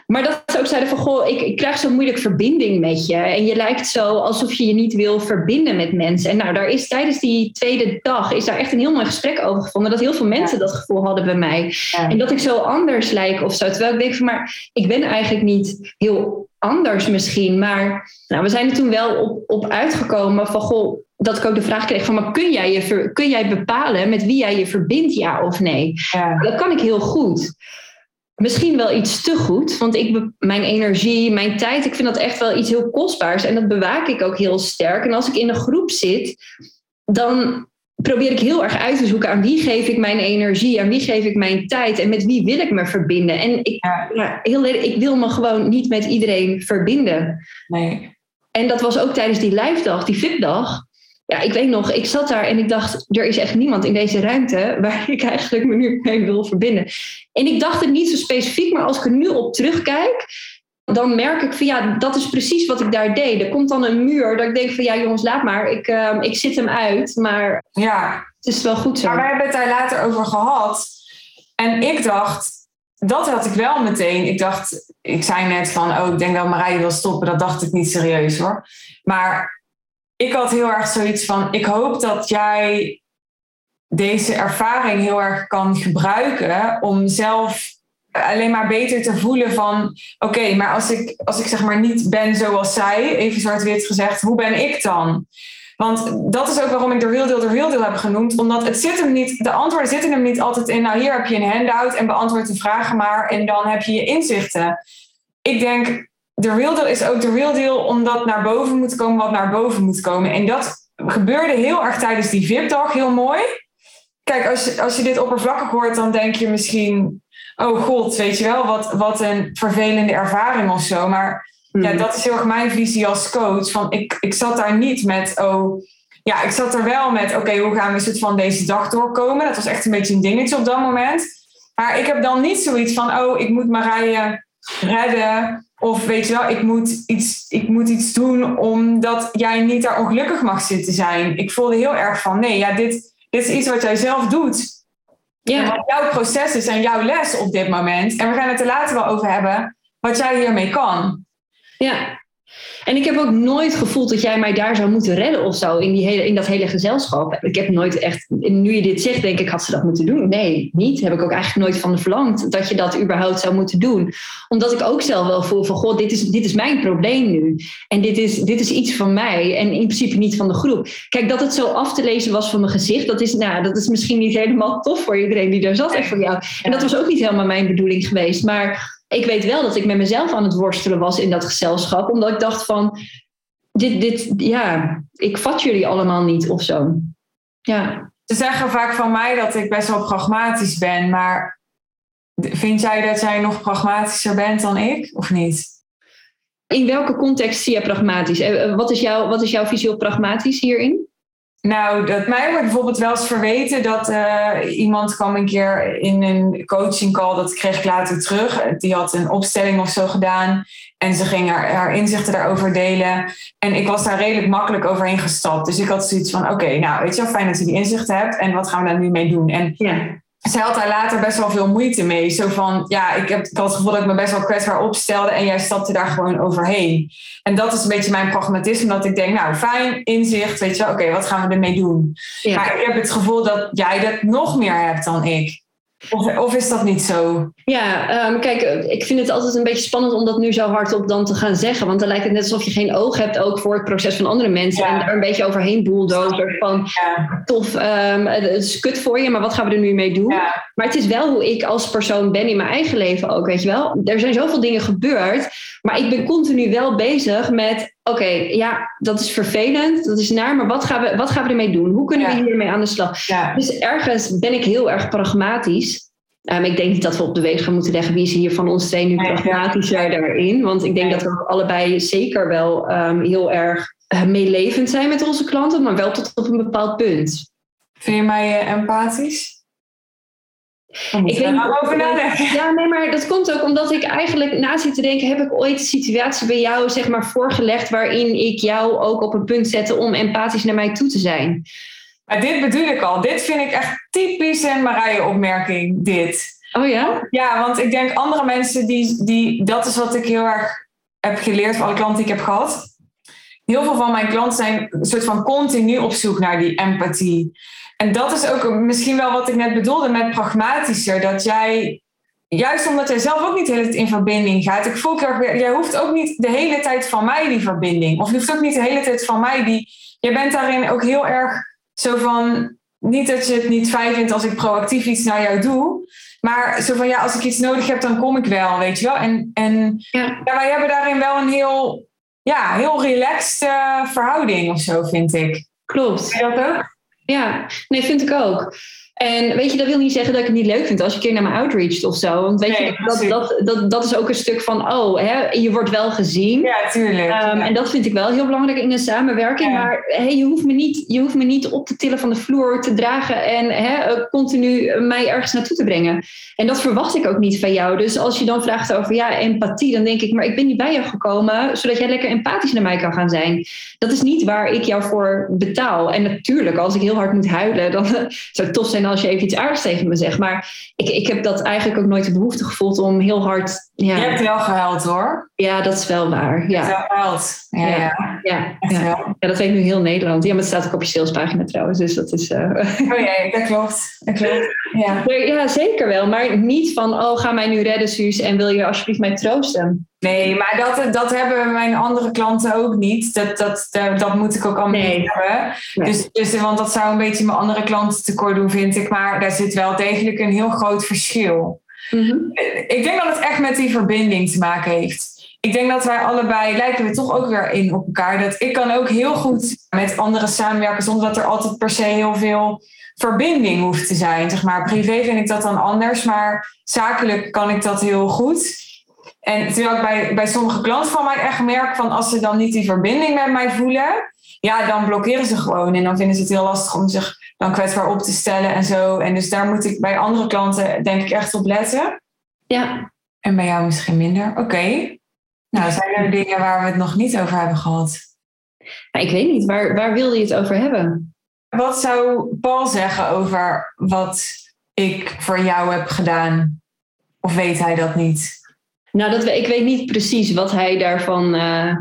Speaker 1: Maar dat ze ook zeiden van, goh, ik, ik krijg zo moeilijk verbinding met je. En je lijkt zo alsof je je niet wil verbinden met mensen. En nou, daar is tijdens die tweede dag, is daar echt een heel mooi gesprek over gevonden. Dat heel veel mensen dat gevoel hadden bij mij. En dat ik zo anders lijk of zo. Terwijl ik denk van, maar ik ben eigenlijk niet heel anders misschien. Maar nou, we zijn er toen wel op, op uitgekomen van, goh, dat ik ook de vraag kreeg van, maar kun jij, je kun jij bepalen met wie jij je verbindt, ja of nee? Ja. Dat kan ik heel goed. Misschien wel iets te goed, want ik, mijn energie, mijn tijd, ik vind dat echt wel iets heel kostbaars en dat bewaak ik ook heel sterk. En als ik in een groep zit, dan probeer ik heel erg uit te zoeken aan wie geef ik mijn energie, aan wie geef ik mijn tijd en met wie wil ik me verbinden. En ik, ja. heel, ik wil me gewoon niet met iedereen verbinden.
Speaker 3: Nee.
Speaker 1: En dat was ook tijdens die live dag, die VIP-dag. Ja, ik weet nog, ik zat daar en ik dacht, er is echt niemand in deze ruimte waar ik eigenlijk me nu mee wil verbinden. En ik dacht het niet zo specifiek, maar als ik er nu op terugkijk, dan merk ik van ja, dat is precies wat ik daar deed. Er komt dan een muur dat ik denk van ja jongens, laat maar. Ik, uh, ik zit hem uit, maar
Speaker 3: ja.
Speaker 1: het is wel goed zo.
Speaker 3: Maar wij hebben het daar later over gehad. En ik dacht, dat had ik wel meteen. Ik dacht, ik zei net van, oh, ik denk dat Marije wil stoppen. Dat dacht ik niet serieus hoor. Maar ik had heel erg zoiets van, ik hoop dat jij deze ervaring heel erg kan gebruiken om zelf alleen maar beter te voelen van, oké, maar als ik, als ik zeg maar niet ben zoals zij, even zwart-wit gezegd, hoe ben ik dan? Want dat is ook waarom ik de real deal de real deal heb genoemd. Omdat het zit hem niet, de antwoorden zitten hem niet altijd in, nou hier heb je een handout en beantwoord de vragen maar en dan heb je je inzichten. Ik denk, de real deal is ook de real deal omdat naar boven moet komen wat naar boven moet komen. En dat gebeurde heel erg tijdens die VIP-dag, heel mooi. Kijk, als je, als je dit oppervlakkig hoort, dan denk je misschien, oh god, weet je wel, wat, wat een vervelende ervaring of zo. Maar ja,
Speaker 1: Mhm.
Speaker 3: dat is heel erg mijn visie als coach. Van ik, ik zat daar niet met, oh, ja, ik zat er wel met, oké, hoe gaan we soort van deze dag doorkomen? Dat was echt een beetje een dingetje op dat moment. Maar ik heb dan niet zoiets van, oh, ik moet Marije redden. Of weet je wel, ik moet, iets, ik moet iets doen omdat jij niet daar ongelukkig mag zitten zijn. Ik voelde heel erg van, nee, ja, dit, dit is iets wat jij zelf doet. En
Speaker 1: Ja,
Speaker 3: wat jouw proces is en jouw les op dit moment. En we gaan het er later wel over hebben, wat jij hiermee kan.
Speaker 1: ja. En ik heb ook nooit gevoeld dat jij mij daar zou moeten redden of zo in, die hele, in dat hele gezelschap. Ik heb nooit echt, nu je dit zegt, denk ik, had ze dat moeten doen? Nee, niet. Heb ik ook eigenlijk nooit van de verlangd dat je dat überhaupt zou moeten doen. Omdat ik ook zelf wel voel van, god, dit is, dit is mijn probleem nu. En dit is, dit is iets van mij en in principe niet van de groep. Kijk, dat het zo af te lezen was van mijn gezicht, dat is, nou, dat is misschien niet helemaal tof voor iedereen die daar zat en voor jou. En dat was ook niet helemaal mijn bedoeling geweest. Maar ik weet wel dat ik met mezelf aan het worstelen was in dat gezelschap. Omdat ik dacht van, dit, dit, ja, ik vat jullie allemaal niet of zo. Ja.
Speaker 3: Ze zeggen vaak van mij dat ik best wel pragmatisch ben, maar vind jij dat jij nog pragmatischer bent dan ik, of niet?
Speaker 1: In welke context zie je pragmatisch? Eh, eh, Wat is, jouw, wat is jouw visie op pragmatisch hierin?
Speaker 3: Nou, dat mij wordt bijvoorbeeld wel eens verweten dat eh, iemand kwam een keer in een coaching call, dat kreeg ik later terug. Die had een opstelling of zo gedaan en ze ging haar, haar inzichten daarover delen. En ik was daar redelijk makkelijk overheen gestapt. Dus ik had zoiets van, oké, nou weet je wel, fijn dat je die inzichten hebt en wat gaan we daar nu mee doen? En
Speaker 1: Ja.
Speaker 3: Zij had daar later best wel veel moeite mee. Zo van, ja, ik, heb, ik had het gevoel dat ik me best wel kwetsbaar opstelde en jij stapte daar gewoon overheen. En dat is een beetje mijn pragmatisme, dat ik denk, nou, fijn, inzicht, weet je wel, oké, wat gaan we ermee doen?
Speaker 1: Ja.
Speaker 3: Maar ik heb het gevoel dat jij dat nog meer hebt dan ik. Of, of is dat niet zo?
Speaker 1: Ja, ehm, kijk, ik vind het altijd een beetje spannend om dat nu zo hardop dan te gaan zeggen. Want dan lijkt het net alsof je geen oog hebt ook voor het proces van andere mensen.
Speaker 3: Ja.
Speaker 1: En daar een beetje overheen bulldozert van
Speaker 3: Ja,
Speaker 1: tof, ehm, het is kut voor je, maar wat gaan we er nu mee doen?
Speaker 3: ja,
Speaker 1: Maar het is wel hoe ik als persoon ben in mijn eigen leven ook, weet je wel. Er zijn zoveel dingen gebeurd, maar ik ben continu wel bezig met... Oké, ja, dat is vervelend, dat is naar, maar wat gaan we, wat gaan we ermee doen? Hoe kunnen
Speaker 3: Ja.
Speaker 1: we hiermee aan de slag?
Speaker 3: ja.
Speaker 1: Dus ergens ben ik heel erg pragmatisch. Ehm, ik denk niet dat we op de weeg gaan moeten leggen wie is hier van ons twee nu pragmatischer daarin. Want ik denk dat we allebei zeker wel ehm, heel erg eh, meelevend zijn met onze klanten, maar wel tot op een bepaald punt.
Speaker 3: Vind je mij eh, empathisch? Ik
Speaker 1: of-
Speaker 3: over nadenken.
Speaker 1: Ja, nee, maar dat komt ook omdat ik eigenlijk na zit te denken, heb ik ooit een situatie bij jou zeg maar voorgelegd waarin ik jou ook op een punt zette om empathisch naar mij toe te zijn?
Speaker 3: Maar dit bedoel ik al. Dit vind ik echt typisch een Marije-opmerking, dit.
Speaker 1: Oh ja?
Speaker 3: Ja, want ik denk andere mensen die, die... Dat is wat ik heel erg heb geleerd van alle klanten die ik heb gehad. Heel veel van mijn klanten zijn een soort van continu op zoek naar die empathie. En dat is ook misschien wel wat ik net bedoelde met pragmatischer. Dat jij, juist omdat jij zelf ook niet de hele tijd in verbinding gaat. Ik voel heel erg weer, jij hoeft ook niet de hele tijd van mij die verbinding. Of je hoeft ook niet de hele tijd van mij die... Jij bent daarin ook heel erg zo van... Niet dat je het niet fijn vindt als ik proactief iets naar jou doe. Maar zo van, ja, als ik iets nodig heb, dan kom ik wel, weet je wel. En, en
Speaker 1: Ja.
Speaker 3: ja, wij hebben daarin wel een heel, ja, heel relaxed eh, verhouding of zo, vind ik.
Speaker 1: Klopt.
Speaker 3: Vind je dat ook?
Speaker 1: Ja, nee, vind ik ook. En weet je, dat wil niet zeggen dat ik het niet leuk vind als je een keer naar me outreacht of zo. Want weet
Speaker 3: Nee,
Speaker 1: je, dat, dat, dat, dat is ook een stuk van, oh, hè, je wordt wel gezien.
Speaker 3: Ja, tuurlijk.
Speaker 1: Ehm, en dat vind ik wel heel belangrijk in een samenwerking.
Speaker 3: Ja.
Speaker 1: Maar hey, je, hoeft me niet, je hoeft me niet op te tillen van de vloer te dragen en hè, eh, continu mij ergens naartoe te brengen. En dat verwacht ik ook niet van jou. Dus als je dan vraagt over ja, empathie, dan denk ik, maar ik ben niet bij jou gekomen zodat jij lekker empathisch naar mij kan gaan zijn. Dat is niet waar ik jou voor betaal. En natuurlijk, als ik heel hard moet huilen, dan zou het tof zijn als je even iets aardigs tegen me zegt. Maar ik, ik heb dat eigenlijk ook nooit de behoefte gevoeld om heel hard.
Speaker 3: Je
Speaker 1: Ja,
Speaker 3: hebt wel gehuild, hoor.
Speaker 1: ja dat is wel waar.
Speaker 3: Je hebt
Speaker 1: Ja,
Speaker 3: wel gehuild. Ja,
Speaker 1: Ja.
Speaker 3: ja.
Speaker 1: ja, ja. Ja, dat weet nu heel Nederland. Ja, maar het staat ook op je salespagina trouwens. Dus dat is. eh,
Speaker 3: Oh ja, dat klopt. Dat klopt. Ja.
Speaker 1: maar ja, zeker wel. Maar niet van, oh, ga mij nu redden, Suus. En wil je alsjeblieft mij troosten?
Speaker 3: Nee, maar dat, dat hebben mijn andere klanten ook niet. Dat, dat, dat, dat moet ik ook allemaal
Speaker 1: Nee.
Speaker 3: niet hebben.
Speaker 1: Nee.
Speaker 3: Dus, dus, want dat zou een beetje mijn andere klanten tekort doen, vind ik. Maar daar zit wel degelijk een heel groot verschil.
Speaker 1: Mhm.
Speaker 3: Ik denk dat het echt met die verbinding te maken heeft. Ik denk dat wij allebei lijken we toch ook weer in op elkaar. Dat ik kan ook heel goed met anderen samenwerken zonder dat er altijd per se heel veel verbinding hoeft te zijn. Zeg maar, privé vind ik dat dan anders, maar zakelijk kan ik dat heel goed. En terwijl ik bij, bij sommige klanten van mij echt merk van als ze dan niet die verbinding met mij voelen, ja, dan blokkeren ze gewoon. En dan vinden ze het heel lastig om zich dan kwetsbaar op te stellen en zo. En dus daar moet ik bij andere klanten denk ik echt op letten.
Speaker 1: Ja.
Speaker 3: En bij jou misschien minder. Oké. Nou, zijn er dingen waar we het nog niet over hebben gehad?
Speaker 1: ik weet niet, waar, waar wilde je het over hebben?
Speaker 3: Wat zou Paul zeggen over wat ik voor jou heb gedaan? Of weet hij dat niet?
Speaker 1: Nou, dat, ik weet niet precies wat hij daarvan. Uh...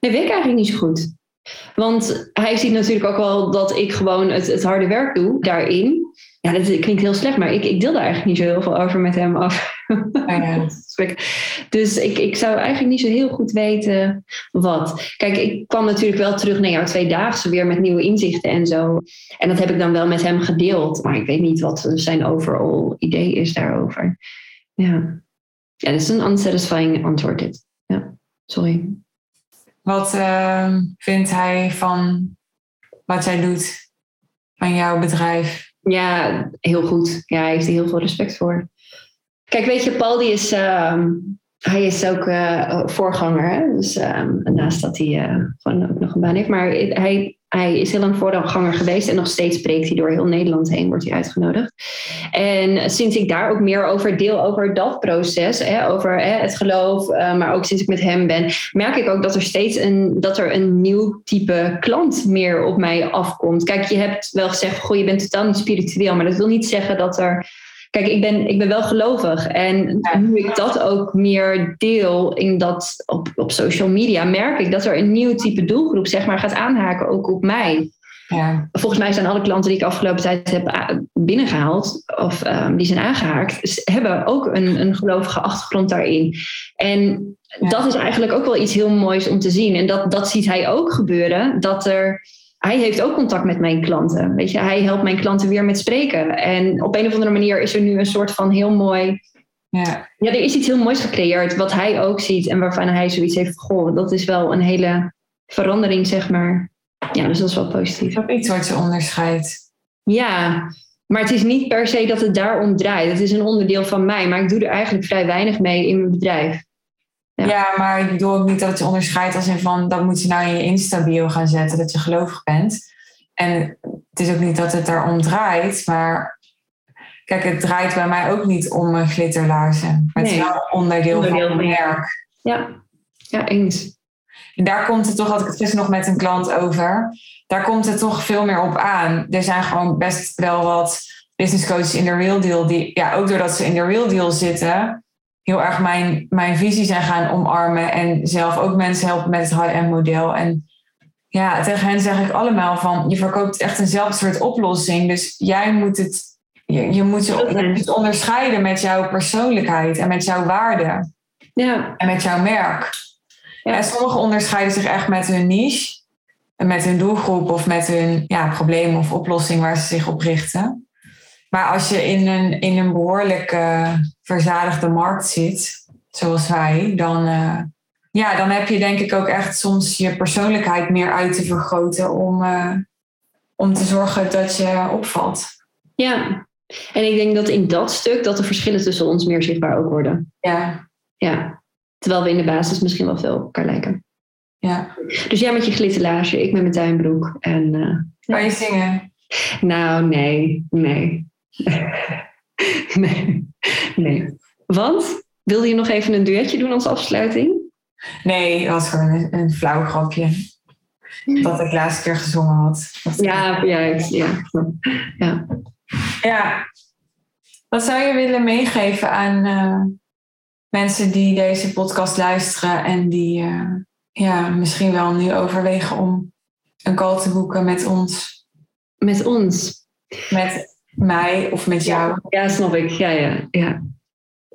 Speaker 1: Nee, weet ik eigenlijk niet zo goed. Want hij ziet natuurlijk ook wel dat ik gewoon het, het harde werk doe daarin. Ja, dat klinkt heel slecht, maar ik, ik deel daar eigenlijk niet zo heel veel over met hem af. Ja. dus ik, ik zou eigenlijk niet zo heel goed weten wat. Kijk, ik kwam natuurlijk wel terug naar jouw tweedaagse weer met nieuwe inzichten en zo. En dat heb ik dan wel met hem gedeeld. Maar ik weet niet wat zijn overal idee is daarover. Ja, ja dat is een unsatisfying antwoord dit. Ja, sorry.
Speaker 3: Wat uh, vindt hij van wat jij doet, van jouw bedrijf?
Speaker 1: Ja, heel goed. Ja, hij heeft er heel veel respect voor. Kijk, weet je, Paul die is, uh, hij is ook uh, voorganger. Hè? Dus um, naast dat hij uh, gewoon ook nog een baan heeft. Maar hij hij is heel lang voorganger geweest en nog steeds spreekt hij door heel Nederland heen, wordt hij uitgenodigd. En sinds ik daar ook meer over deel, over dat proces, hè, over hè, het geloof, uh, maar ook sinds ik met hem ben, merk ik ook dat er steeds een, dat er een nieuw type klant meer op mij afkomt. Kijk, je hebt wel gezegd, goh, je bent totaal niet spiritueel, maar dat wil niet zeggen dat er Kijk, ik ben, ik ben wel gelovig. En nu ik dat ook meer deel in dat op, op social media, merk ik dat er een nieuw type doelgroep zeg maar, gaat aanhaken ook op mij. Ja. Volgens mij zijn alle klanten die ik afgelopen tijd heb binnengehaald, of um, die zijn aangehaakt, hebben ook een, een gelovige achtergrond daarin. En dat is eigenlijk ook wel iets heel moois om te zien. En dat, dat ziet hij ook gebeuren, dat er hij heeft ook contact met mijn klanten. Weet je, hij helpt mijn klanten weer met spreken. En op een of andere manier is er nu een soort van heel mooi. Ja. ja, er is iets heel moois gecreëerd, wat hij ook ziet en waarvan hij zoiets heeft goh, dat is wel een hele verandering, zeg maar. Ja, dus dat is wel positief.
Speaker 3: Dat iets wat je onderscheidt.
Speaker 1: Ja, maar het is niet per se dat het daarom draait. Het is een onderdeel van mij, maar ik doe er eigenlijk vrij weinig mee in mijn bedrijf.
Speaker 3: Ja. maar ik bedoel ook niet dat je onderscheidt als in van dat moet je nou in je instabiel gaan zetten, dat je gelovig bent. En het is ook niet dat het daarom draait, maar kijk, het draait bij mij ook niet om glitterlaarzen. Maar het is wel onderdeel, onderdeel van mijn werk.
Speaker 1: Ja, ja eens.
Speaker 3: En daar komt het toch, had ik het gisteren nog met een klant over, daar komt het toch veel meer op aan. Er zijn gewoon best wel wat business coaches in de real deal die, ja, ook doordat ze in de real deal zitten, heel erg mijn, mijn visie zijn gaan omarmen. En zelf ook mensen helpen met het high-end model. En ja, tegen hen zeg ik allemaal van, je verkoopt echt eenzelfde soort oplossing. Dus jij moet het, je, je moet je onderscheiden met jouw persoonlijkheid en met jouw waarde. Ja. En met jouw merk. Ja. En sommigen onderscheiden zich echt met hun niche. En met hun doelgroep of met hun ja, probleem of oplossing waar ze zich op richten. Maar als je in een, in een behoorlijk uh, verzadigde markt zit, zoals wij, dan, uh, ja, dan heb je denk ik ook echt soms je persoonlijkheid meer uit te vergroten om, uh, om te zorgen dat je opvalt.
Speaker 1: Ja, en ik denk dat in dat stuk dat de verschillen tussen ons meer zichtbaar ook worden.
Speaker 3: Ja.
Speaker 1: Ja, terwijl we in de basis misschien wel veel op elkaar lijken.
Speaker 3: Ja.
Speaker 1: Dus jij met je glitterlaasje, ik met mijn tuinbroek. En,
Speaker 3: kan je zingen?
Speaker 1: Nou, nee, nee. nee. nee. Want? Wilde je nog even een duetje doen als afsluiting?
Speaker 3: Nee, het was gewoon een, een flauw grapje. Dat ik laatste keer gezongen had.
Speaker 1: Ja, ja, ja, ja.
Speaker 3: Ja. Wat zou je willen meegeven aan uh, mensen die deze podcast luisteren en die uh, ja, misschien wel nu overwegen om een call te boeken met ons?
Speaker 1: Met ons?
Speaker 3: Met mij of met jou.
Speaker 1: Ja, snap ik. Ja, ja, ja.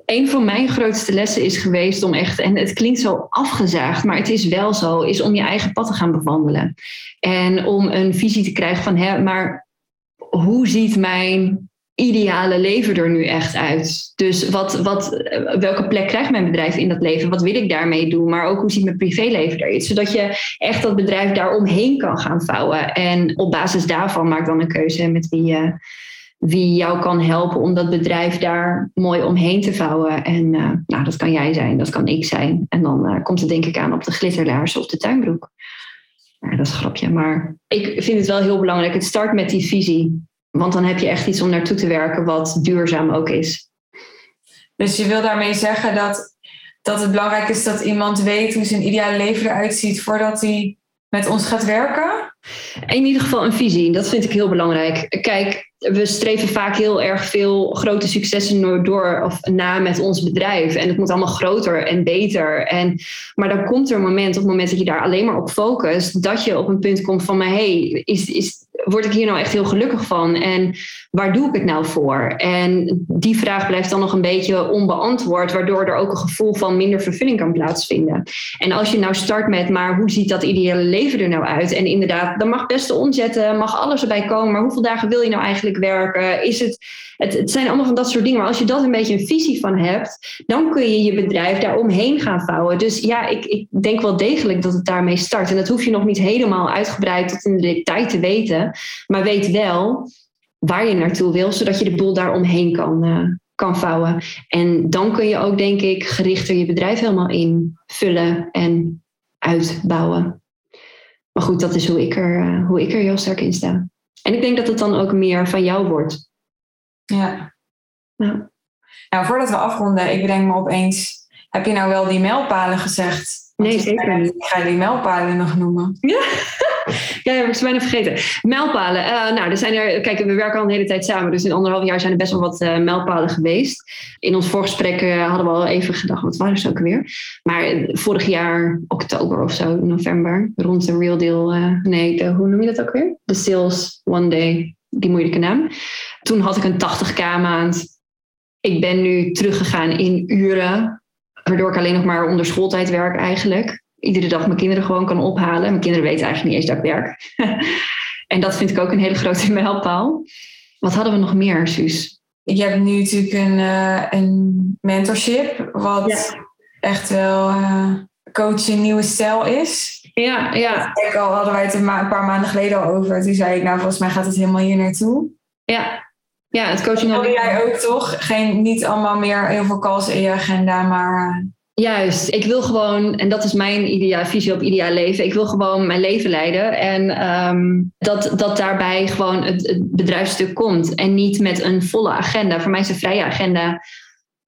Speaker 1: Een van mijn grootste lessen is geweest om echt, en het klinkt zo afgezaagd, maar het is wel zo, is om je eigen pad te gaan bewandelen. En om een visie te krijgen van, hè, maar hoe ziet mijn ideale leven er nu echt uit? Dus wat, wat, welke plek krijgt mijn bedrijf in dat leven? Wat wil ik daarmee doen? Maar ook hoe ziet mijn privéleven eruit? Zodat je echt dat bedrijf daaromheen kan gaan vouwen. En op basis daarvan maak dan een keuze met wie je wie jou kan helpen om dat bedrijf daar mooi omheen te vouwen. En uh, nou, dat kan jij zijn, dat kan ik zijn. En dan uh, komt het denk ik aan op de glitterlaars of de tuinbroek. Nou, dat is een grapje, maar ik vind het wel heel belangrijk. Het start met die visie, want dan heb je echt iets om naartoe te werken wat duurzaam ook is.
Speaker 3: Dus je wil daarmee zeggen dat, dat het belangrijk is dat iemand weet hoe zijn ideale leven eruit ziet voordat hij met ons gaat werken?
Speaker 1: In ieder geval een visie, dat vind ik heel belangrijk. Kijk, we streven vaak heel erg veel grote successen door of na met ons bedrijf. En het moet allemaal groter en beter. En, maar dan komt er een moment, op het moment dat je daar alleen maar op focust, dat je op een punt komt van, maar hey, is, is, word ik hier nou echt heel gelukkig van? En waar doe ik het nou voor? En die vraag blijft dan nog een beetje onbeantwoord, waardoor er ook een gevoel van minder vervulling kan plaatsvinden. En als je nou start met, maar hoe ziet dat ideale leven er nou uit? En inderdaad, dan mag best de omzetten, mag alles erbij komen, maar hoeveel dagen wil je nou eigenlijk werken? Is het, het, het zijn allemaal van dat soort dingen. Maar als je dat een beetje een visie van hebt, dan kun je je bedrijf daar omheen gaan vouwen. Dus ja, ik, ik denk wel degelijk dat het daarmee start. En dat hoef je nog niet helemaal uitgebreid tot in de detail te weten. Maar weet wel waar je naartoe wil, zodat je de boel daar omheen kan, uh, kan vouwen. En dan kun je ook, denk ik, gerichter je bedrijf helemaal invullen en uitbouwen. Maar goed, dat is hoe ik er, uh, hoe ik er heel sterk in sta. En ik denk dat het dan ook meer van jou wordt.
Speaker 3: Ja. ja. Nou, voordat we afronden, ik bedenk me opeens, heb je nou wel die mijlpalen gezegd?
Speaker 1: Nee, zeker niet.
Speaker 3: Ik ga die mijlpalen nog noemen.
Speaker 1: Ja, ja heb ik ze bijna vergeten. Mijlpalen. Uh, nou, er zijn er, kijk, we werken al een hele tijd samen. Dus in anderhalf jaar zijn er best wel wat uh, mijlpalen geweest. In ons voorgesprek uh, hadden we al even gedacht, wat waren ze ook weer? Maar vorig jaar, oktober of zo, november, rond de Real Deal. nee, hoe noem je dat ook weer? De Sales One Day, die moeilijke naam. Toen had ik een 80k maand. Ik ben nu teruggegaan in uren Waardoor ik alleen nog maar onder schooltijd werk eigenlijk. Iedere dag mijn kinderen gewoon kan ophalen. Mijn kinderen weten eigenlijk niet eens dat ik werk. en dat vind ik ook een hele grote mijlpaal. Wat hadden we nog meer, Suus?
Speaker 3: Je hebt nu natuurlijk een, uh, een mentorship. Wat ja. echt wel uh, coachen nieuwe stijl is.
Speaker 1: Ja, ja.
Speaker 3: Ik al hadden wij het een, een paar maanden geleden al over. Toen zei ik, nou volgens mij gaat het helemaal hier naartoe.
Speaker 1: Ja, ja, het coaching.
Speaker 3: Wil jij ook toch? Geen, niet allemaal meer heel veel calls in je agenda, maar.
Speaker 1: Juist, ik wil gewoon, en dat is mijn idea, visie op ideaal leven. Ik wil gewoon mijn leven leiden. En um, dat, dat daarbij gewoon het, het bedrijfstuk komt. En niet met een volle agenda. Voor mij is een vrije agenda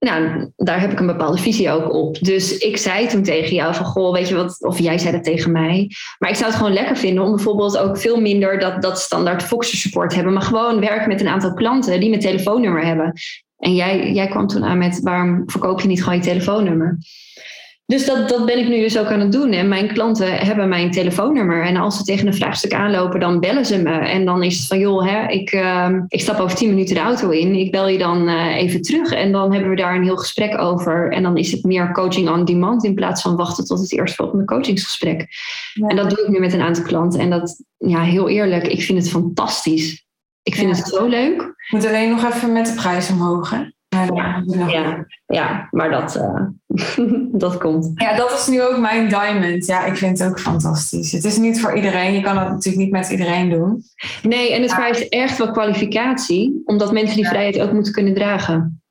Speaker 1: nou, daar heb ik een bepaalde visie ook op. Dus ik zei toen tegen jou van, goh, weet je wat, of jij zei dat tegen mij. Maar ik zou het gewoon lekker vinden om bijvoorbeeld ook veel minder dat, dat standaard Foxer support hebben. Maar gewoon werken met een aantal klanten die mijn telefoonnummer hebben. En jij, jij kwam toen aan met, waarom verkoop je niet gewoon je telefoonnummer? Dus dat, dat ben ik nu dus ook aan het doen. En mijn klanten hebben mijn telefoonnummer. En als ze tegen een vraagstuk aanlopen, dan bellen ze me. En dan is het van, joh, hè, ik, uh, ik stap over tien minuten de auto in. Ik bel je dan uh, even terug. En dan hebben we daar een heel gesprek over. En dan is het meer coaching on demand in plaats van wachten tot het eerstvolgende coachingsgesprek. Ja. En dat doe ik nu met een aantal klanten. En dat, ja, heel eerlijk, ik vind het fantastisch. Ik vind ja. het zo leuk.
Speaker 3: Ik moet alleen nog even met de prijs omhoog, hè?
Speaker 1: Ja, ja, ja, maar dat, uh, dat komt.
Speaker 3: Ja, dat is nu ook mijn diamond. Ja, ik vind het ook fantastisch. Het is niet voor iedereen. Je kan het natuurlijk niet met iedereen doen.
Speaker 1: Nee, en het ja. vereist echt wel kwalificatie, omdat mensen die vrijheid ook moeten kunnen dragen.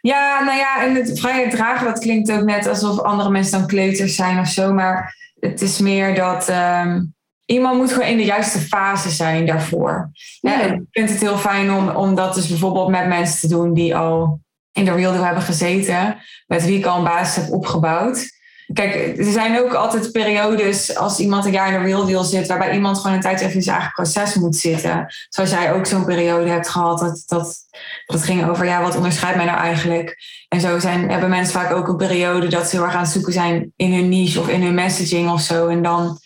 Speaker 3: Ja, nou ja, en het vrijheid dragen, dat klinkt ook net alsof andere mensen dan kleuters zijn of zo. Maar het is meer dat. Um, iemand moet gewoon in de juiste fase zijn daarvoor. Ja. ik vind het heel fijn om, om dat dus bijvoorbeeld met mensen te doen die al in de Real Deal hebben gezeten, met wie ik al een basis heb opgebouwd. Kijk, er zijn ook altijd periodes als iemand een jaar in de Real Deal zit, waarbij iemand gewoon een tijd even in zijn eigen proces moet zitten. Zoals jij ook zo'n periode hebt gehad, dat, dat, dat ging over, ja, wat onderscheidt mij nou eigenlijk? En zo zijn, hebben mensen vaak ook een periode dat ze heel erg aan het zoeken zijn in hun niche of in hun messaging of zo. En dan,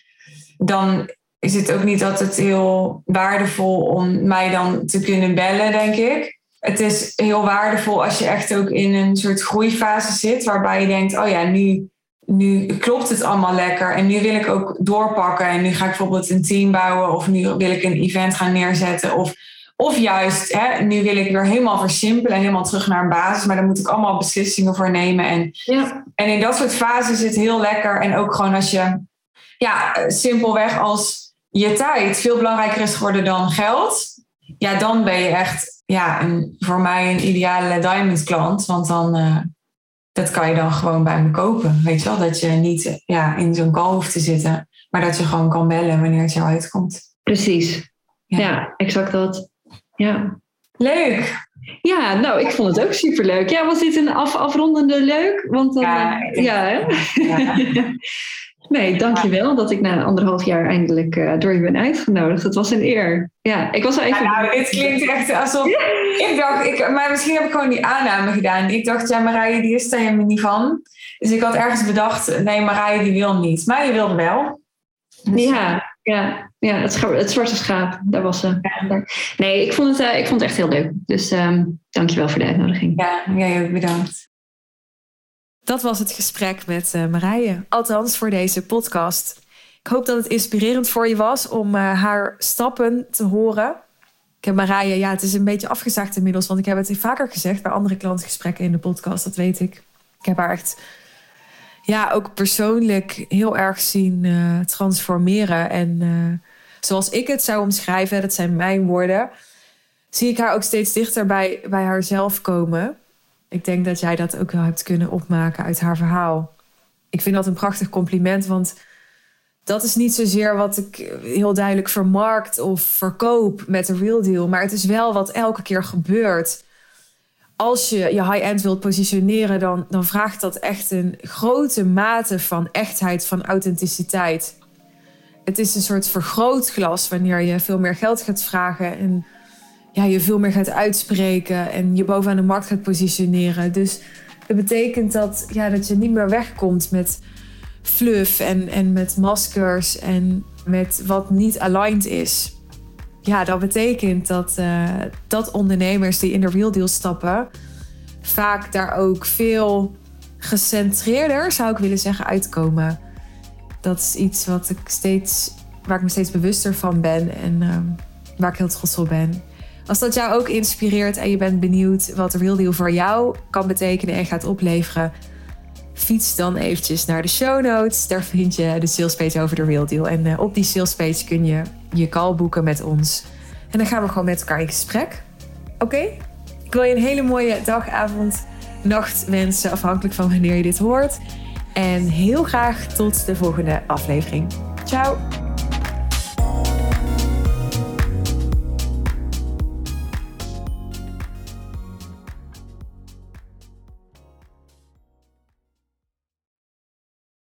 Speaker 3: dan is het ook niet altijd heel waardevol om mij dan te kunnen bellen, denk ik het is heel waardevol als je echt ook in een soort groeifase zit, waarbij je denkt, oh ja, nu, nu klopt het allemaal lekker en nu wil ik ook doorpakken en nu ga ik bijvoorbeeld een team bouwen of nu wil ik een event gaan neerzetten of, Of juist, hè, nu wil ik weer helemaal versimpelen en helemaal terug naar een basis. Maar daar moet ik allemaal beslissingen voor nemen. En,
Speaker 1: Ja.
Speaker 3: en in dat soort fases is het heel lekker. En ook gewoon als je, ja, eh, simpelweg als je tijd veel belangrijker is geworden dan geld. Ja, dan ben je echt, ja, een, voor mij een ideale diamond klant. Want dan, eh, dat kan je dan gewoon bij me kopen. Weet je wel, dat je niet eh, ja, in zo'n call hoeft te zitten. Maar dat je gewoon kan bellen wanneer het jou uitkomt.
Speaker 1: Precies.
Speaker 3: Ja.
Speaker 1: Ja. exact dat. Ja.
Speaker 3: Leuk!
Speaker 1: ja, nou, ik vond het ook superleuk. Ja, was dit een af, afrondende leuk? Want dan,
Speaker 3: Ja,
Speaker 1: hè?
Speaker 3: Ja.
Speaker 1: Nee, dankjewel dat ik na anderhalf jaar eindelijk eh, door je ben uitgenodigd. Het was een eer. Ja, ik was al even...
Speaker 3: Ja, nou, dit klinkt echt alsof... Ik dacht, ik, maar misschien heb ik gewoon die aanname gedaan. Ik dacht, ja, Marije, die is er helemaal niet van. Dus ik had ergens bedacht, nee, Marije, die wil niet. Maar je wilde wel. Dus,
Speaker 1: Ja, ja, ja het, scha- het zwarte schaap, daar was ze. Nee, ik vond het, eh, ik vond het echt heel leuk. Dus ehm dankjewel voor de uitnodiging.
Speaker 3: Ja, jij ook bedankt.
Speaker 2: Dat was het gesprek met eh, Marije. Althans, voor deze podcast. Ik hoop dat het inspirerend voor je was om eh, haar stappen te horen. Ik heb Marije, ja, het is een beetje afgezaagd inmiddels, want ik heb het vaker gezegd bij andere klantgesprekken in de podcast, dat weet ik. Ik heb haar echt, ja, ook persoonlijk heel erg zien eh, transformeren. En zoals ik het zou omschrijven, dat zijn mijn woorden, zie ik haar ook steeds dichter bij, bij haarzelf komen. Ik denk dat jij dat ook wel hebt kunnen opmaken uit haar verhaal. Ik vind dat een prachtig compliment, want dat is niet zozeer wat ik heel duidelijk vermarkt of verkoop met de Real Deal, maar het is wel wat elke keer gebeurt. Als je je high-end wilt positioneren, dan, dan vraagt dat echt een grote mate van echtheid, van authenticiteit. Het is een soort vergrootglas wanneer je veel meer geld gaat vragen en ja, je veel meer gaat uitspreken en je bovenaan de markt gaat positioneren. Dus dat betekent dat, ja, dat je niet meer wegkomt met fluff en, en met maskers en met wat niet aligned is. Ja, dat betekent dat, eh, dat ondernemers die in de real deal stappen, vaak daar ook veel gecentreerder, zou ik willen zeggen, uitkomen. Dat is iets wat ik steeds, waar ik me steeds bewuster van ben en ehm, waar ik heel trots op ben. Als dat jou ook inspireert en je bent benieuwd wat Real Deal voor jou kan betekenen en gaat opleveren, fiets dan eventjes naar de show notes. Daar vind je de salespage over de Real Deal. En eh, op die salespage kun je je call boeken met ons. En dan gaan we gewoon met elkaar in gesprek. Oké? Ik wil je een hele mooie dag, avond, nacht wensen, afhankelijk van wanneer je dit hoort. En heel graag tot de volgende aflevering. Ciao!